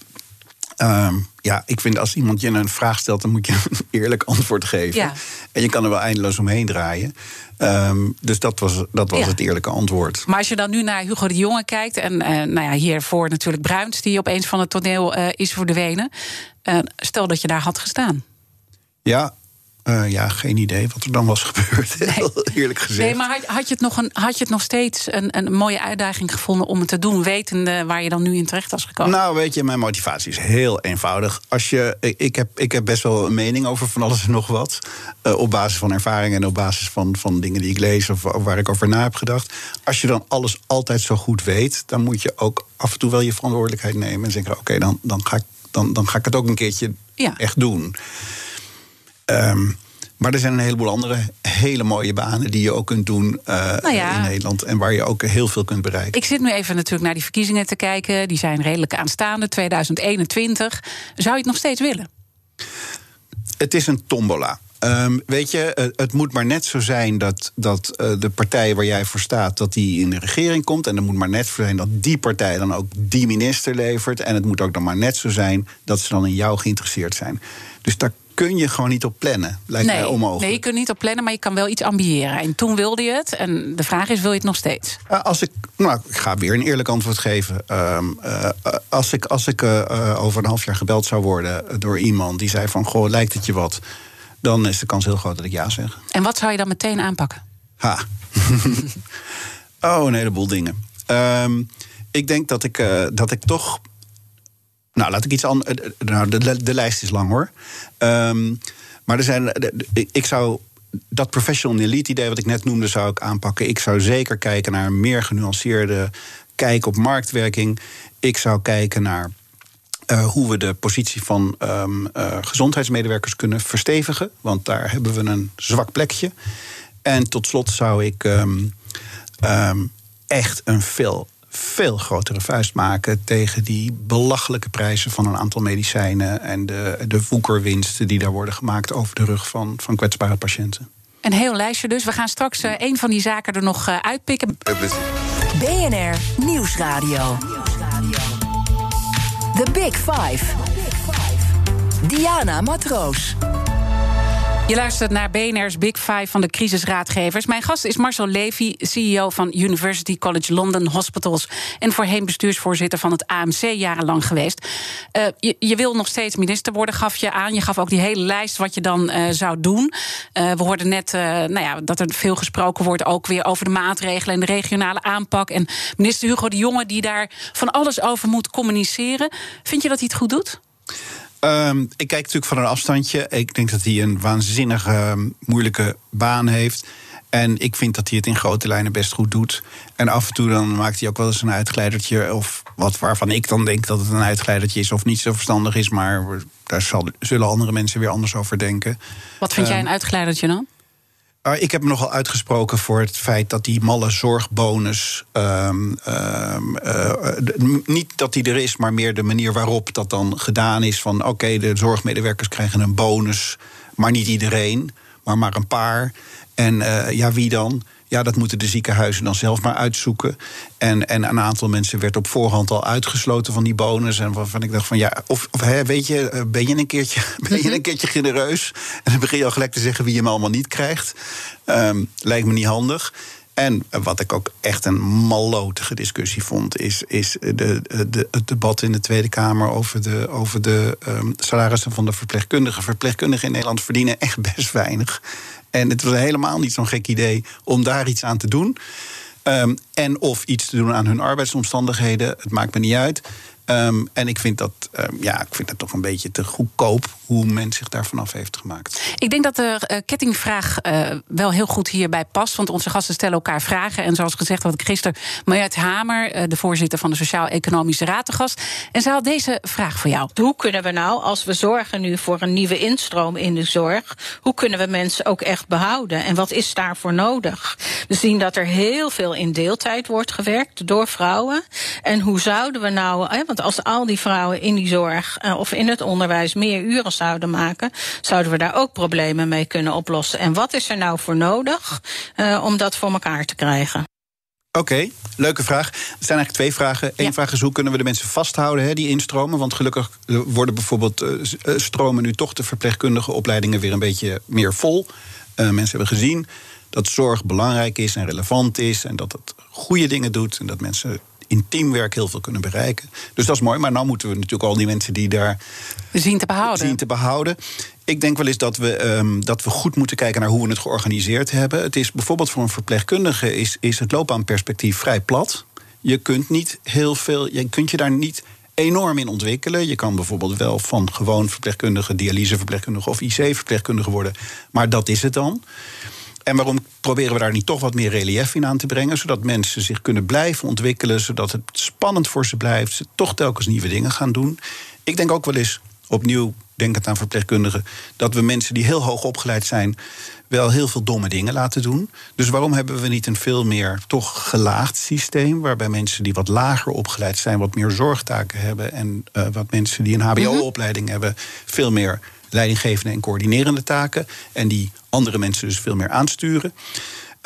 [SPEAKER 2] Um, ja, ik vind als iemand je een vraag stelt, dan moet je een eerlijk antwoord geven. Ja. En je kan er wel eindeloos omheen draaien. Um, dus dat was, dat was ja. het eerlijke antwoord.
[SPEAKER 1] Maar als je dan nu naar Hugo de Jonge kijkt, en uh, nou ja, hiervoor natuurlijk Bruins, die opeens van het toneel uh, is verdwenen. Uh, stel dat je daar had gestaan.
[SPEAKER 2] Ja, uh, ja, geen idee wat er dan was gebeurd, nee. eerlijk gezegd.
[SPEAKER 1] Nee, maar had, had, je het nog een, had je het nog steeds een, een mooie uitdaging gevonden om het te doen, wetende waar je dan nu in terecht was gekomen?
[SPEAKER 2] Nou, weet je, mijn motivatie is heel eenvoudig. Als je, ik, heb, ik heb best wel een mening over van alles en nog wat. Uh, op basis van ervaring en op basis van, van dingen die ik lees of, of waar ik over na heb gedacht. Als je dan alles altijd zo goed weet, dan moet je ook af en toe wel je verantwoordelijkheid nemen en zeggen: oké, okay, dan, dan, ga ik, dan, dan ga ik het ook een keertje ja. echt doen. Um, maar er zijn een heleboel andere hele mooie banen die je ook kunt doen uh, nou ja. in Nederland. En waar je ook heel veel kunt bereiken.
[SPEAKER 1] Ik zit nu even natuurlijk naar die verkiezingen te kijken. Die zijn redelijk aanstaande, 2021. Zou je het nog steeds willen?
[SPEAKER 2] Het is een tombola. Um, weet je, het moet maar net zo zijn dat, dat uh, de partij waar jij voor staat, dat die in de regering komt. En het moet maar net zo zijn dat die partij dan ook die minister levert. En het moet ook dan maar net zo zijn dat ze dan in jou geïnteresseerd zijn. Dus daar kun je gewoon niet op plannen. Lijkt
[SPEAKER 1] nee,
[SPEAKER 2] mij onmogelijk.
[SPEAKER 1] Nee, je kunt niet op plannen, maar je kan wel iets ambiëren. En toen wilde je het. En de vraag is, wil je het nog steeds?
[SPEAKER 2] Uh, als ik, nou, ik ga weer een eerlijk antwoord geven. Uh, uh, als ik, als ik over een half jaar gebeld zou worden door iemand die zei van... goh, lijkt het je wat? Dan is de kans heel groot dat ik ja zeg.
[SPEAKER 1] En wat zou je dan meteen aanpakken?
[SPEAKER 2] Ha. oh, een heleboel dingen. Um, ik denk dat ik, dat ik toch nou, laat ik iets anders. Nou, de, de, lijst is lang hoor. Um, maar er zijn. Ik zou. Dat professional elite idee wat ik net noemde, zou ik aanpakken. Ik zou zeker kijken naar een meer genuanceerde kijk op marktwerking. Ik zou kijken naar hoe we de positie van uh, gezondheidsmedewerkers kunnen verstevigen. Want daar hebben we een zwak plekje. En tot slot zou ik um, echt een veel veel grotere vuist maken tegen die belachelijke prijzen van een aantal medicijnen en de, de woekerwinsten die daar worden gemaakt over de rug van, van kwetsbare patiënten.
[SPEAKER 1] Een heel lijstje dus. We gaan straks uh, een van die zaken er nog uh, uitpikken.
[SPEAKER 3] BNR Nieuwsradio. The Big Five. Diana Matroos.
[SPEAKER 1] Je luistert naar BNR's Big Five van de crisisraadgevers. Mijn gast is Marcel Levy, CEO van University College London Hospitals... en voorheen bestuursvoorzitter van het AMC jarenlang geweest. Uh, je, wil nog steeds minister worden, gaf je aan. Je gaf ook die hele lijst wat je dan uh, zou doen. Uh, we hoorden net nou ja, dat er veel gesproken wordt... ook weer over de maatregelen en de regionale aanpak. En minister Hugo de Jonge die daar van alles over moet communiceren. Vind je dat hij het goed doet?
[SPEAKER 2] Um, ik kijk natuurlijk van een afstandje. Ik denk dat hij een waanzinnige ehm, moeilijke baan heeft. En ik vind dat hij het in grote lijnen best goed doet. En af en toe dan maakt hij ook wel eens een uitglijdertje. Of wat waarvan ik dan denk dat het een uitglijdertje is of niet zo verstandig is. Maar daar zal, zullen andere mensen weer anders over denken.
[SPEAKER 1] Wat vind jij ehm, een uitglijdertje dan?
[SPEAKER 2] Uh, ik heb me nogal uitgesproken voor het feit dat die malle zorgbonus. Um, um, uh, niet dat die er is, maar meer de manier waarop dat dan gedaan is. Van oké, de zorgmedewerkers krijgen een bonus, maar niet iedereen, maar maar een paar. En uh, ja, wie dan? Ja, dat moeten de ziekenhuizen dan zelf maar uitzoeken. En, en een aantal mensen werd op voorhand al uitgesloten van die bonus. En waarvan ik dacht van ja, of, of hè, weet je, eh, ben je, een keertje, ben je een keertje genereus? En dan begin je al gelijk te zeggen wie je hem allemaal niet krijgt. Um, lijkt me niet handig. En wat ik ook echt een mallotige discussie vond, is, is de, de, het debat in de Tweede Kamer over de, over de um, salarissen van de verpleegkundigen. Verpleegkundigen in Nederland verdienen echt best weinig. En het was helemaal niet zo'n gek idee om daar iets aan te doen. Um, en of iets te doen aan hun arbeidsomstandigheden. Het maakt me niet uit. Um, en ik vind, dat, um, ja, ik vind dat toch een beetje te goedkoop hoe men zich daar vanaf heeft gemaakt.
[SPEAKER 1] Ik denk dat de uh, kettingvraag uh, wel heel goed hierbij past. Want onze gasten stellen elkaar vragen. En zoals gezegd had ik gisteren Marjette Hamer, uh, de voorzitter van de Sociaal-Economische Raad, te gast. En ze had deze vraag voor jou.
[SPEAKER 4] Hoe kunnen we nou, als we zorgen nu voor een nieuwe instroom in de zorg, hoe kunnen we mensen ook echt behouden? En wat is daarvoor nodig? We zien dat er heel veel in deeltijd wordt gewerkt door vrouwen. En hoe zouden we nou, want als al die vrouwen in die zorg uh, of in het onderwijs meer uren zouden maken, zouden we daar ook problemen mee kunnen oplossen. En wat is er nou voor nodig uh, om dat voor elkaar te krijgen?
[SPEAKER 2] Oké, okay, leuke vraag. Er zijn eigenlijk twee vragen. Eén ja. vraag is hoe kunnen we de mensen vasthouden, hè, die instromen? Want gelukkig worden bijvoorbeeld uh, stromen nu toch de verpleegkundige opleidingen weer een beetje meer vol. Uh, mensen hebben gezien dat zorg belangrijk is en relevant is en dat het goede dingen doet en dat mensen in teamwerk heel veel kunnen bereiken. Dus dat is mooi. Maar nu moeten we natuurlijk al die mensen die daar
[SPEAKER 1] zien te behouden.
[SPEAKER 2] Zien te behouden. Ik denk wel eens dat we, um, dat we goed moeten kijken naar hoe we het georganiseerd hebben. Het is bijvoorbeeld voor een verpleegkundige is, is het loopbaanperspectief vrij plat. Je kunt niet heel veel, je kunt je daar niet enorm in ontwikkelen. Je kan bijvoorbeeld wel van gewoon verpleegkundige, dialyseverpleegkundige of IC-verpleegkundige worden. Maar dat is het dan. En waarom proberen we daar niet toch wat meer relief in aan te brengen? Zodat mensen zich kunnen blijven ontwikkelen, zodat het spannend voor ze blijft, ze toch telkens nieuwe dingen gaan doen. Ik denk ook wel eens, opnieuw denkend aan verpleegkundigen, dat we mensen die heel hoog opgeleid zijn, wel heel veel domme dingen laten doen. Dus waarom hebben we niet een veel meer toch gelaagd systeem, waarbij mensen die wat lager opgeleid zijn, wat meer zorgtaken hebben en uh, wat mensen die een HBO-opleiding hebben, veel meer leidinggevende en coördinerende taken. En die andere mensen dus veel meer aansturen.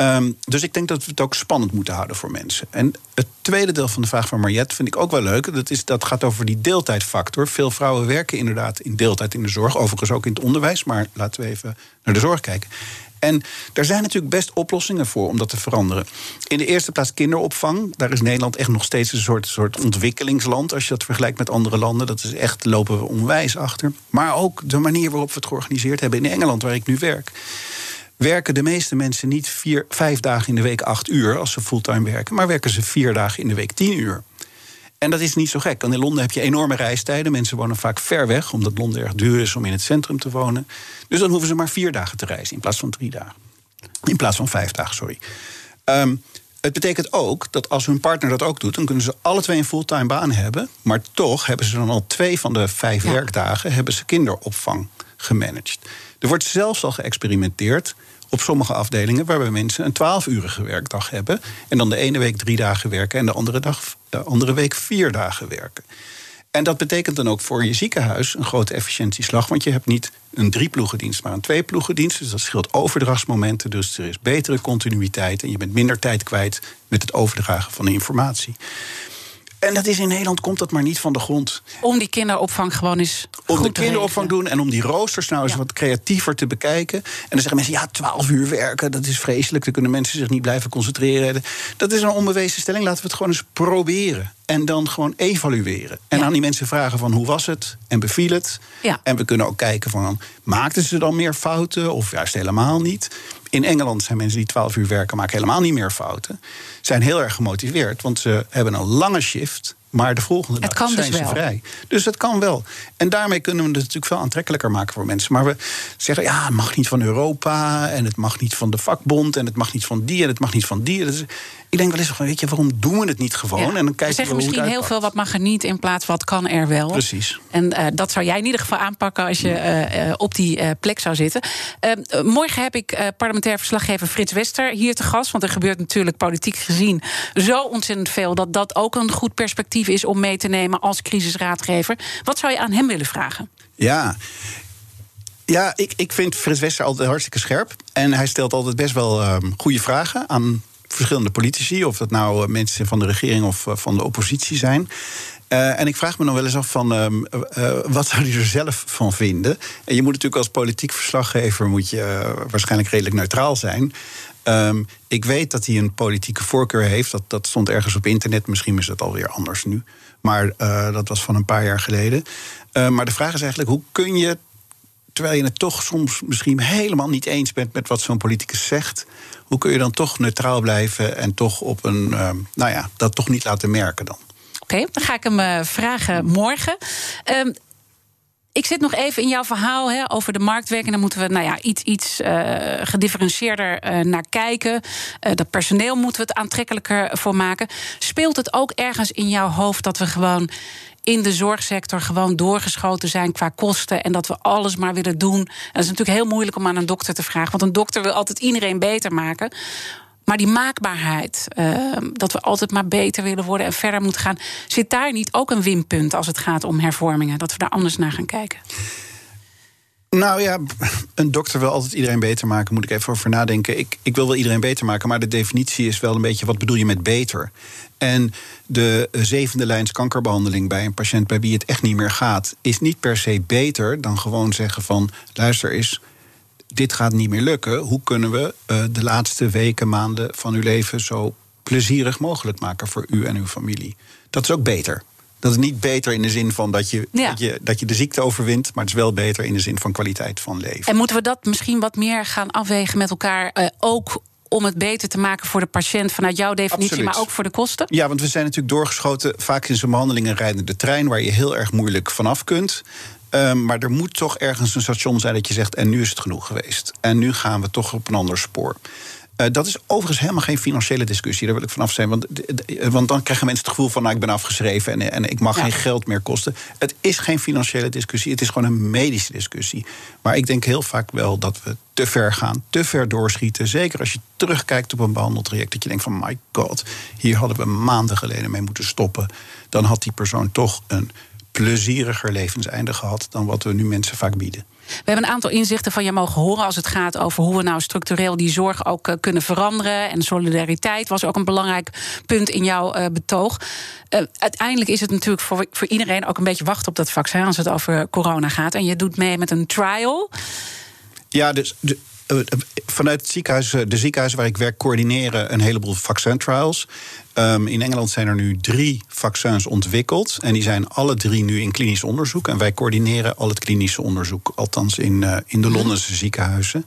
[SPEAKER 2] Um, dus ik denk dat we het ook spannend moeten houden voor mensen. En het tweede deel van de vraag van Mariette vind ik ook wel leuk. Dat, is, dat gaat over die deeltijdfactor. Veel vrouwen werken inderdaad in deeltijd in de zorg. Overigens ook in het onderwijs. Maar laten we even naar de zorg kijken. En daar zijn natuurlijk best oplossingen voor om dat te veranderen. In de eerste plaats kinderopvang. Daar is Nederland echt nog steeds een soort, soort ontwikkelingsland. Als je dat vergelijkt met andere landen. Dat is echt, lopen we onwijs achter. Maar ook de manier waarop we het georganiseerd hebben in Engeland, waar ik nu werk werken de meeste mensen niet vier, vijf dagen in de week acht uur als ze fulltime werken, maar werken ze vier dagen in de week tien uur. En dat is niet zo gek. Want in Londen heb je enorme reistijden. Mensen wonen vaak ver weg, omdat Londen erg duur is om in het centrum te wonen. Dus dan hoeven ze maar vier dagen te reizen in plaats van drie dagen. In plaats van vijf dagen, sorry. Um, het betekent ook dat als hun partner dat ook doet, dan kunnen ze alle twee een fulltime baan hebben. Maar toch hebben ze dan al twee van de vijf ja. werkdagen hebben ze kinderopvang gemanaged. Er wordt zelfs al geëxperimenteerd op sommige afdelingen waarbij mensen een 12-urige werkdag hebben. En dan de ene week drie dagen werken en de andere, dag, de andere week vier dagen werken. En dat betekent dan ook voor je ziekenhuis een grote efficiëntieslag. Want je hebt niet een drieploegendienst, maar een tweeploegendienst. Dus dat scheelt overdrachtsmomenten. Dus er is betere continuïteit. En je bent minder tijd kwijt met het overdragen van de informatie. En dat is in Nederland komt dat maar niet van de grond.
[SPEAKER 1] Om die kinderopvang gewoon eens.
[SPEAKER 2] Om de kinderopvang doen en om die roosters nou eens wat creatiever te bekijken. En dan zeggen mensen: ja, 12 uur werken, dat is vreselijk. Dan kunnen mensen zich niet blijven concentreren. Dat is een onbewezen stelling. Laten we het gewoon eens proberen. En dan gewoon evalueren. En aan die mensen vragen van hoe was het en beviel het.
[SPEAKER 1] Ja.
[SPEAKER 2] En we kunnen ook kijken van maakten ze dan meer fouten of juist helemaal niet. In Engeland zijn mensen die 12 uur werken maken helemaal niet meer fouten. Zijn heel erg gemotiveerd, want ze hebben een lange shift. Maar de volgende
[SPEAKER 1] Het
[SPEAKER 2] dag
[SPEAKER 1] kan dus
[SPEAKER 2] zijn ze
[SPEAKER 1] wel.
[SPEAKER 2] vrij. Dus het kan wel. En daarmee kunnen we het natuurlijk veel aantrekkelijker maken voor mensen. Maar we zeggen, ja, het mag niet van Europa... en het mag niet van de vakbond... en het mag niet van die en het mag niet van die. Dat is, ik denk wel eens van, weet je, waarom doen we het niet gewoon?
[SPEAKER 1] Ja.
[SPEAKER 2] En dan
[SPEAKER 1] we
[SPEAKER 2] kijken
[SPEAKER 1] zeggen
[SPEAKER 2] we
[SPEAKER 1] misschien heel veel wat mag er niet in plaats van wat kan er wel.
[SPEAKER 2] Precies.
[SPEAKER 1] En eh, dat zou jij in ieder geval aanpakken als je eh, eh, op die plek zou zitten. Eh, eh, morgen heb ik parlementair verslaggever Frits Wester hier te gast. Want er gebeurt natuurlijk politiek gezien zo ontzettend veel. dat dat ook een goed perspectief is om mee te nemen als crisisraadgever. Wat zou je aan hem willen vragen?
[SPEAKER 2] Ja. Ja, ik, ik vind Frits Wester altijd hartstikke scherp. En hij stelt altijd best wel ehm, goede vragen aan verschillende politici. Of dat nou eh, mensen van de regering of eh, van de oppositie zijn. Eh, en ik vraag me dan wel eens af van ehm, eh, eh, wat zou hij er zelf van vinden? En je moet natuurlijk als politiek verslaggever moet je waarschijnlijk redelijk neutraal zijn. Ehm, ik weet dat hij een politieke voorkeur heeft. Dat, dat stond ergens op internet. Misschien is dat alweer anders nu. Maar eh, dat was van een paar jaar geleden. Eh, maar de vraag is eigenlijk: hoe kun je terwijl je het toch soms misschien helemaal niet eens bent met wat zo'n politicus zegt, hoe kun je dan toch neutraal blijven en toch op een, eh, nou ja, dat toch niet laten merken dan?
[SPEAKER 1] Oké, dan ga ik hem eh, vragen morgen. Ik zit nog even in jouw verhaal hè, over de marktwerking. Daar moeten we nou ja, iets, iets eh, gedifferentieerder eh, naar kijken. Eh, dat personeel moeten we het aantrekkelijker voor maken. Speelt het ook ergens in jouw hoofd dat we gewoon in de zorgsector gewoon doorgeschoten zijn qua kosten en dat we alles maar willen doen? En dat is natuurlijk heel moeilijk om aan een dokter te vragen, want een dokter wil altijd iedereen beter maken. Maar die maakbaarheid, eh, dat we altijd maar beter willen worden en verder moeten gaan, zit daar niet ook een winpunt als het gaat om hervormingen? Dat we daar anders naar gaan kijken?
[SPEAKER 2] Nou ja, een dokter wil altijd iedereen beter maken. Moet ik even over nadenken. Ik, ik wil wel iedereen beter maken, maar de definitie is wel een beetje wat bedoel je met beter? En de zevende lijns kankerbehandeling bij een patiënt bij wie het echt niet meer gaat, is niet per se beter dan gewoon zeggen van luister eens. Dit gaat niet meer lukken. Hoe kunnen we uh, de laatste weken, maanden van uw leven zo plezierig mogelijk maken voor u en uw familie? Dat is ook beter. Dat is niet beter in de zin van dat je,
[SPEAKER 1] Ja.
[SPEAKER 2] dat, je, dat je de ziekte overwint, maar het is wel beter in de zin van kwaliteit van leven.
[SPEAKER 1] En moeten we dat misschien wat meer gaan afwegen met elkaar, eh, ook om het beter te maken voor de patiënt vanuit jouw definitie,
[SPEAKER 2] Absoluut.
[SPEAKER 1] maar ook voor de kosten?
[SPEAKER 2] Ja, want we zijn natuurlijk doorgeschoten vaak in zo'n behandelingen rijdende trein, waar je heel erg moeilijk vanaf kunt. Um, maar er moet toch ergens een station zijn dat je zegt: en nu is het genoeg geweest. En nu gaan we toch op een ander spoor. Uh, dat is overigens helemaal geen financiële discussie. Daar wil ik vanaf zijn. Want, want dan krijgen mensen het gevoel van: nou, ik ben afgeschreven en, en ik mag ja. geen geld meer kosten. Het is geen financiële discussie. Het is gewoon een medische discussie. Maar ik denk heel vaak wel dat we te ver gaan, te ver doorschieten. Zeker als je terugkijkt op een behandeltraject. Dat je denkt: van my god, hier hadden we maanden geleden mee moeten stoppen. Dan had die persoon toch een plezieriger levenseinde gehad dan wat we nu mensen vaak bieden.
[SPEAKER 1] We hebben een aantal inzichten van je mogen horen als het gaat over hoe we nou structureel die zorg ook uh, kunnen veranderen. En solidariteit was ook een belangrijk punt in jouw uh, betoog. Uh, uiteindelijk is het natuurlijk voor, voor iedereen ook een beetje wachten op dat vaccin als het over corona gaat. En je doet mee met een trial.
[SPEAKER 2] Ja, dus. De vanuit het ziekenhuis, de ziekenhuizen waar ik werk, coördineren een heleboel vaccintrials. Um, in Engeland zijn er nu drie vaccins ontwikkeld. En die zijn alle drie nu in klinisch onderzoek. En wij coördineren al het klinische onderzoek, althans in, uh, in de Londense ziekenhuizen.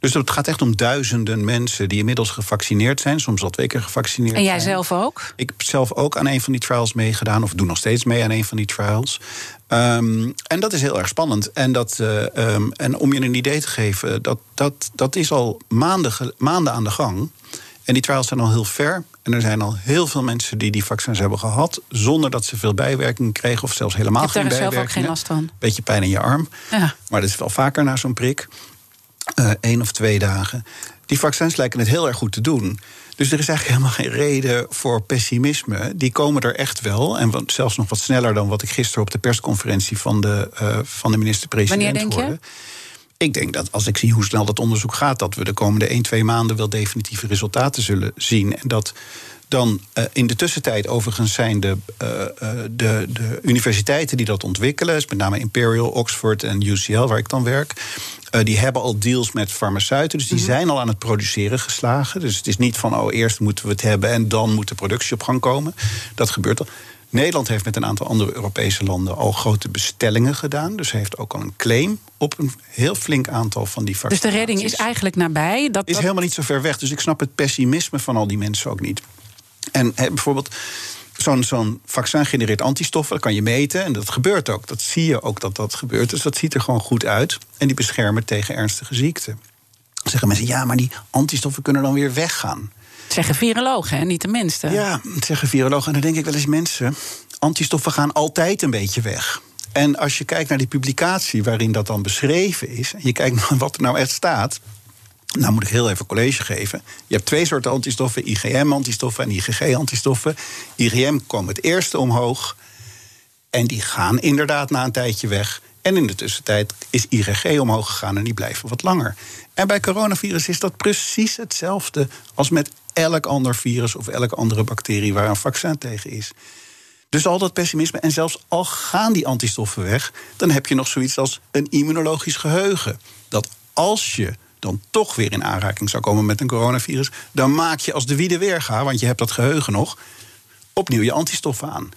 [SPEAKER 2] Dus het gaat echt om duizenden mensen die inmiddels gevaccineerd zijn. Soms al twee keer gevaccineerd
[SPEAKER 1] En jij
[SPEAKER 2] zijn.
[SPEAKER 1] zelf ook?
[SPEAKER 2] Ik heb zelf ook aan een van die trials meegedaan. Of doe nog steeds mee aan een van die trials. Um, en dat is heel erg spannend. En, dat, uh, um, en om je een idee te geven, dat, dat, dat is al maanden, maanden aan de gang. En die trials zijn al heel ver. En er zijn al heel veel mensen die die vaccins hebben gehad... zonder dat ze veel bijwerkingen kregen of zelfs helemaal geen bijwerkingen.
[SPEAKER 1] Ik heb daar zelf ook geen last van.
[SPEAKER 2] Beetje pijn in je arm.
[SPEAKER 1] Ja.
[SPEAKER 2] Maar dat is wel vaker na zo'n prik. Uh, één of twee dagen. Die vaccins lijken het heel erg goed te doen. Dus er is eigenlijk helemaal geen reden voor pessimisme. Die komen er echt wel. En zelfs nog wat sneller dan wat ik gisteren op de persconferentie van de, uh, van de minister-president
[SPEAKER 1] Wanneer denk
[SPEAKER 2] hoorde. ik denk dat als ik zie hoe snel dat onderzoek gaat, dat we de komende 1, 2 maanden wel definitieve resultaten zullen zien. En dat dan uh, in de tussentijd overigens zijn de, uh, de, de universiteiten die dat ontwikkelen, met name Imperial, Oxford en UCL, waar ik dan werk. Uh, die hebben al deals met farmaceuten, dus die mm -hmm. zijn al aan het produceren geslagen. Dus het is niet van, oh, eerst moeten we het hebben en dan moet de productie op gang komen. Dat gebeurt al. Nederland heeft met een aantal andere Europese landen al grote bestellingen gedaan. Dus heeft ook al een claim op een heel flink aantal van die vaccinaties.
[SPEAKER 1] Dus de redding is eigenlijk nabij?
[SPEAKER 2] Dat, is dat... helemaal niet zo ver weg. Dus ik snap het pessimisme van al die mensen ook niet. En he, bijvoorbeeld, zo'n zo'n vaccin genereert antistoffen, dat kan je meten. En dat gebeurt ook. Dat zie je ook dat dat gebeurt. Dus dat ziet er gewoon goed uit. En die beschermen tegen ernstige ziekten. Dan zeggen mensen, ja, maar die antistoffen kunnen dan weer weggaan.
[SPEAKER 1] Zeggen virologen, hè? niet de minste.
[SPEAKER 2] Ja, zeggen virologen. En dan denk ik wel eens, mensen, antistoffen gaan altijd een beetje weg. En als je kijkt naar die publicatie waarin dat dan beschreven is... en je kijkt naar wat er nou echt staat... Nou moet ik heel even college geven. Je hebt twee soorten antistoffen, IgM-antistoffen en IgG-antistoffen. IgM kwam het eerste omhoog. En die gaan inderdaad na een tijdje weg. En in de tussentijd is IgG omhoog gegaan en die blijven wat langer. En bij coronavirus is dat precies hetzelfde als met elk ander virus of elke andere bacterie waar een vaccin tegen is. Dus al dat pessimisme, en zelfs al gaan die antistoffen weg, dan heb je nog zoiets als een immunologisch geheugen. Dat als je dan toch weer in aanraking zou komen met een coronavirus, dan maak je als de wiede weer gaat, want je hebt dat geheugen nog, opnieuw je antistoffen aan.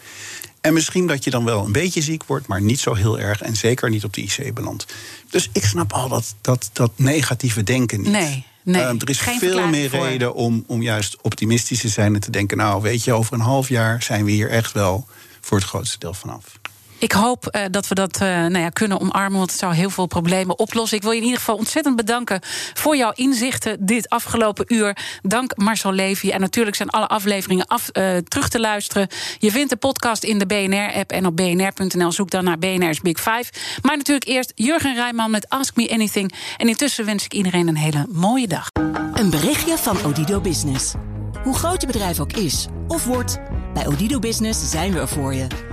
[SPEAKER 2] En misschien dat je dan wel een beetje ziek wordt, maar niet zo heel erg. En zeker niet op de IC belandt. Dus ik snap al dat, dat, dat negatieve denken niet.
[SPEAKER 1] Nee. Nee,
[SPEAKER 2] uh, er is veel meer
[SPEAKER 1] voor.
[SPEAKER 2] reden om, om juist optimistisch te zijn en te denken: Nou, weet je, over een half jaar zijn we hier echt wel voor het grootste deel vanaf.
[SPEAKER 1] Ik hoop uh, dat we dat uh, nou ja, kunnen omarmen, want het zou heel veel problemen oplossen. Ik wil je in ieder geval ontzettend bedanken voor jouw inzichten dit afgelopen uur. Dank Marcel Levy. En natuurlijk zijn alle afleveringen af, uh, terug te luisteren. Je vindt de podcast in de BNR-app en op bnr.nl. Zoek dan naar BNR's Big Five. Maar natuurlijk eerst Jurgen Rijman met Ask Me Anything. En intussen wens ik iedereen een hele mooie dag.
[SPEAKER 5] Een berichtje van Odido Business. Hoe groot je bedrijf ook is of wordt, bij Odido Business zijn we er voor je.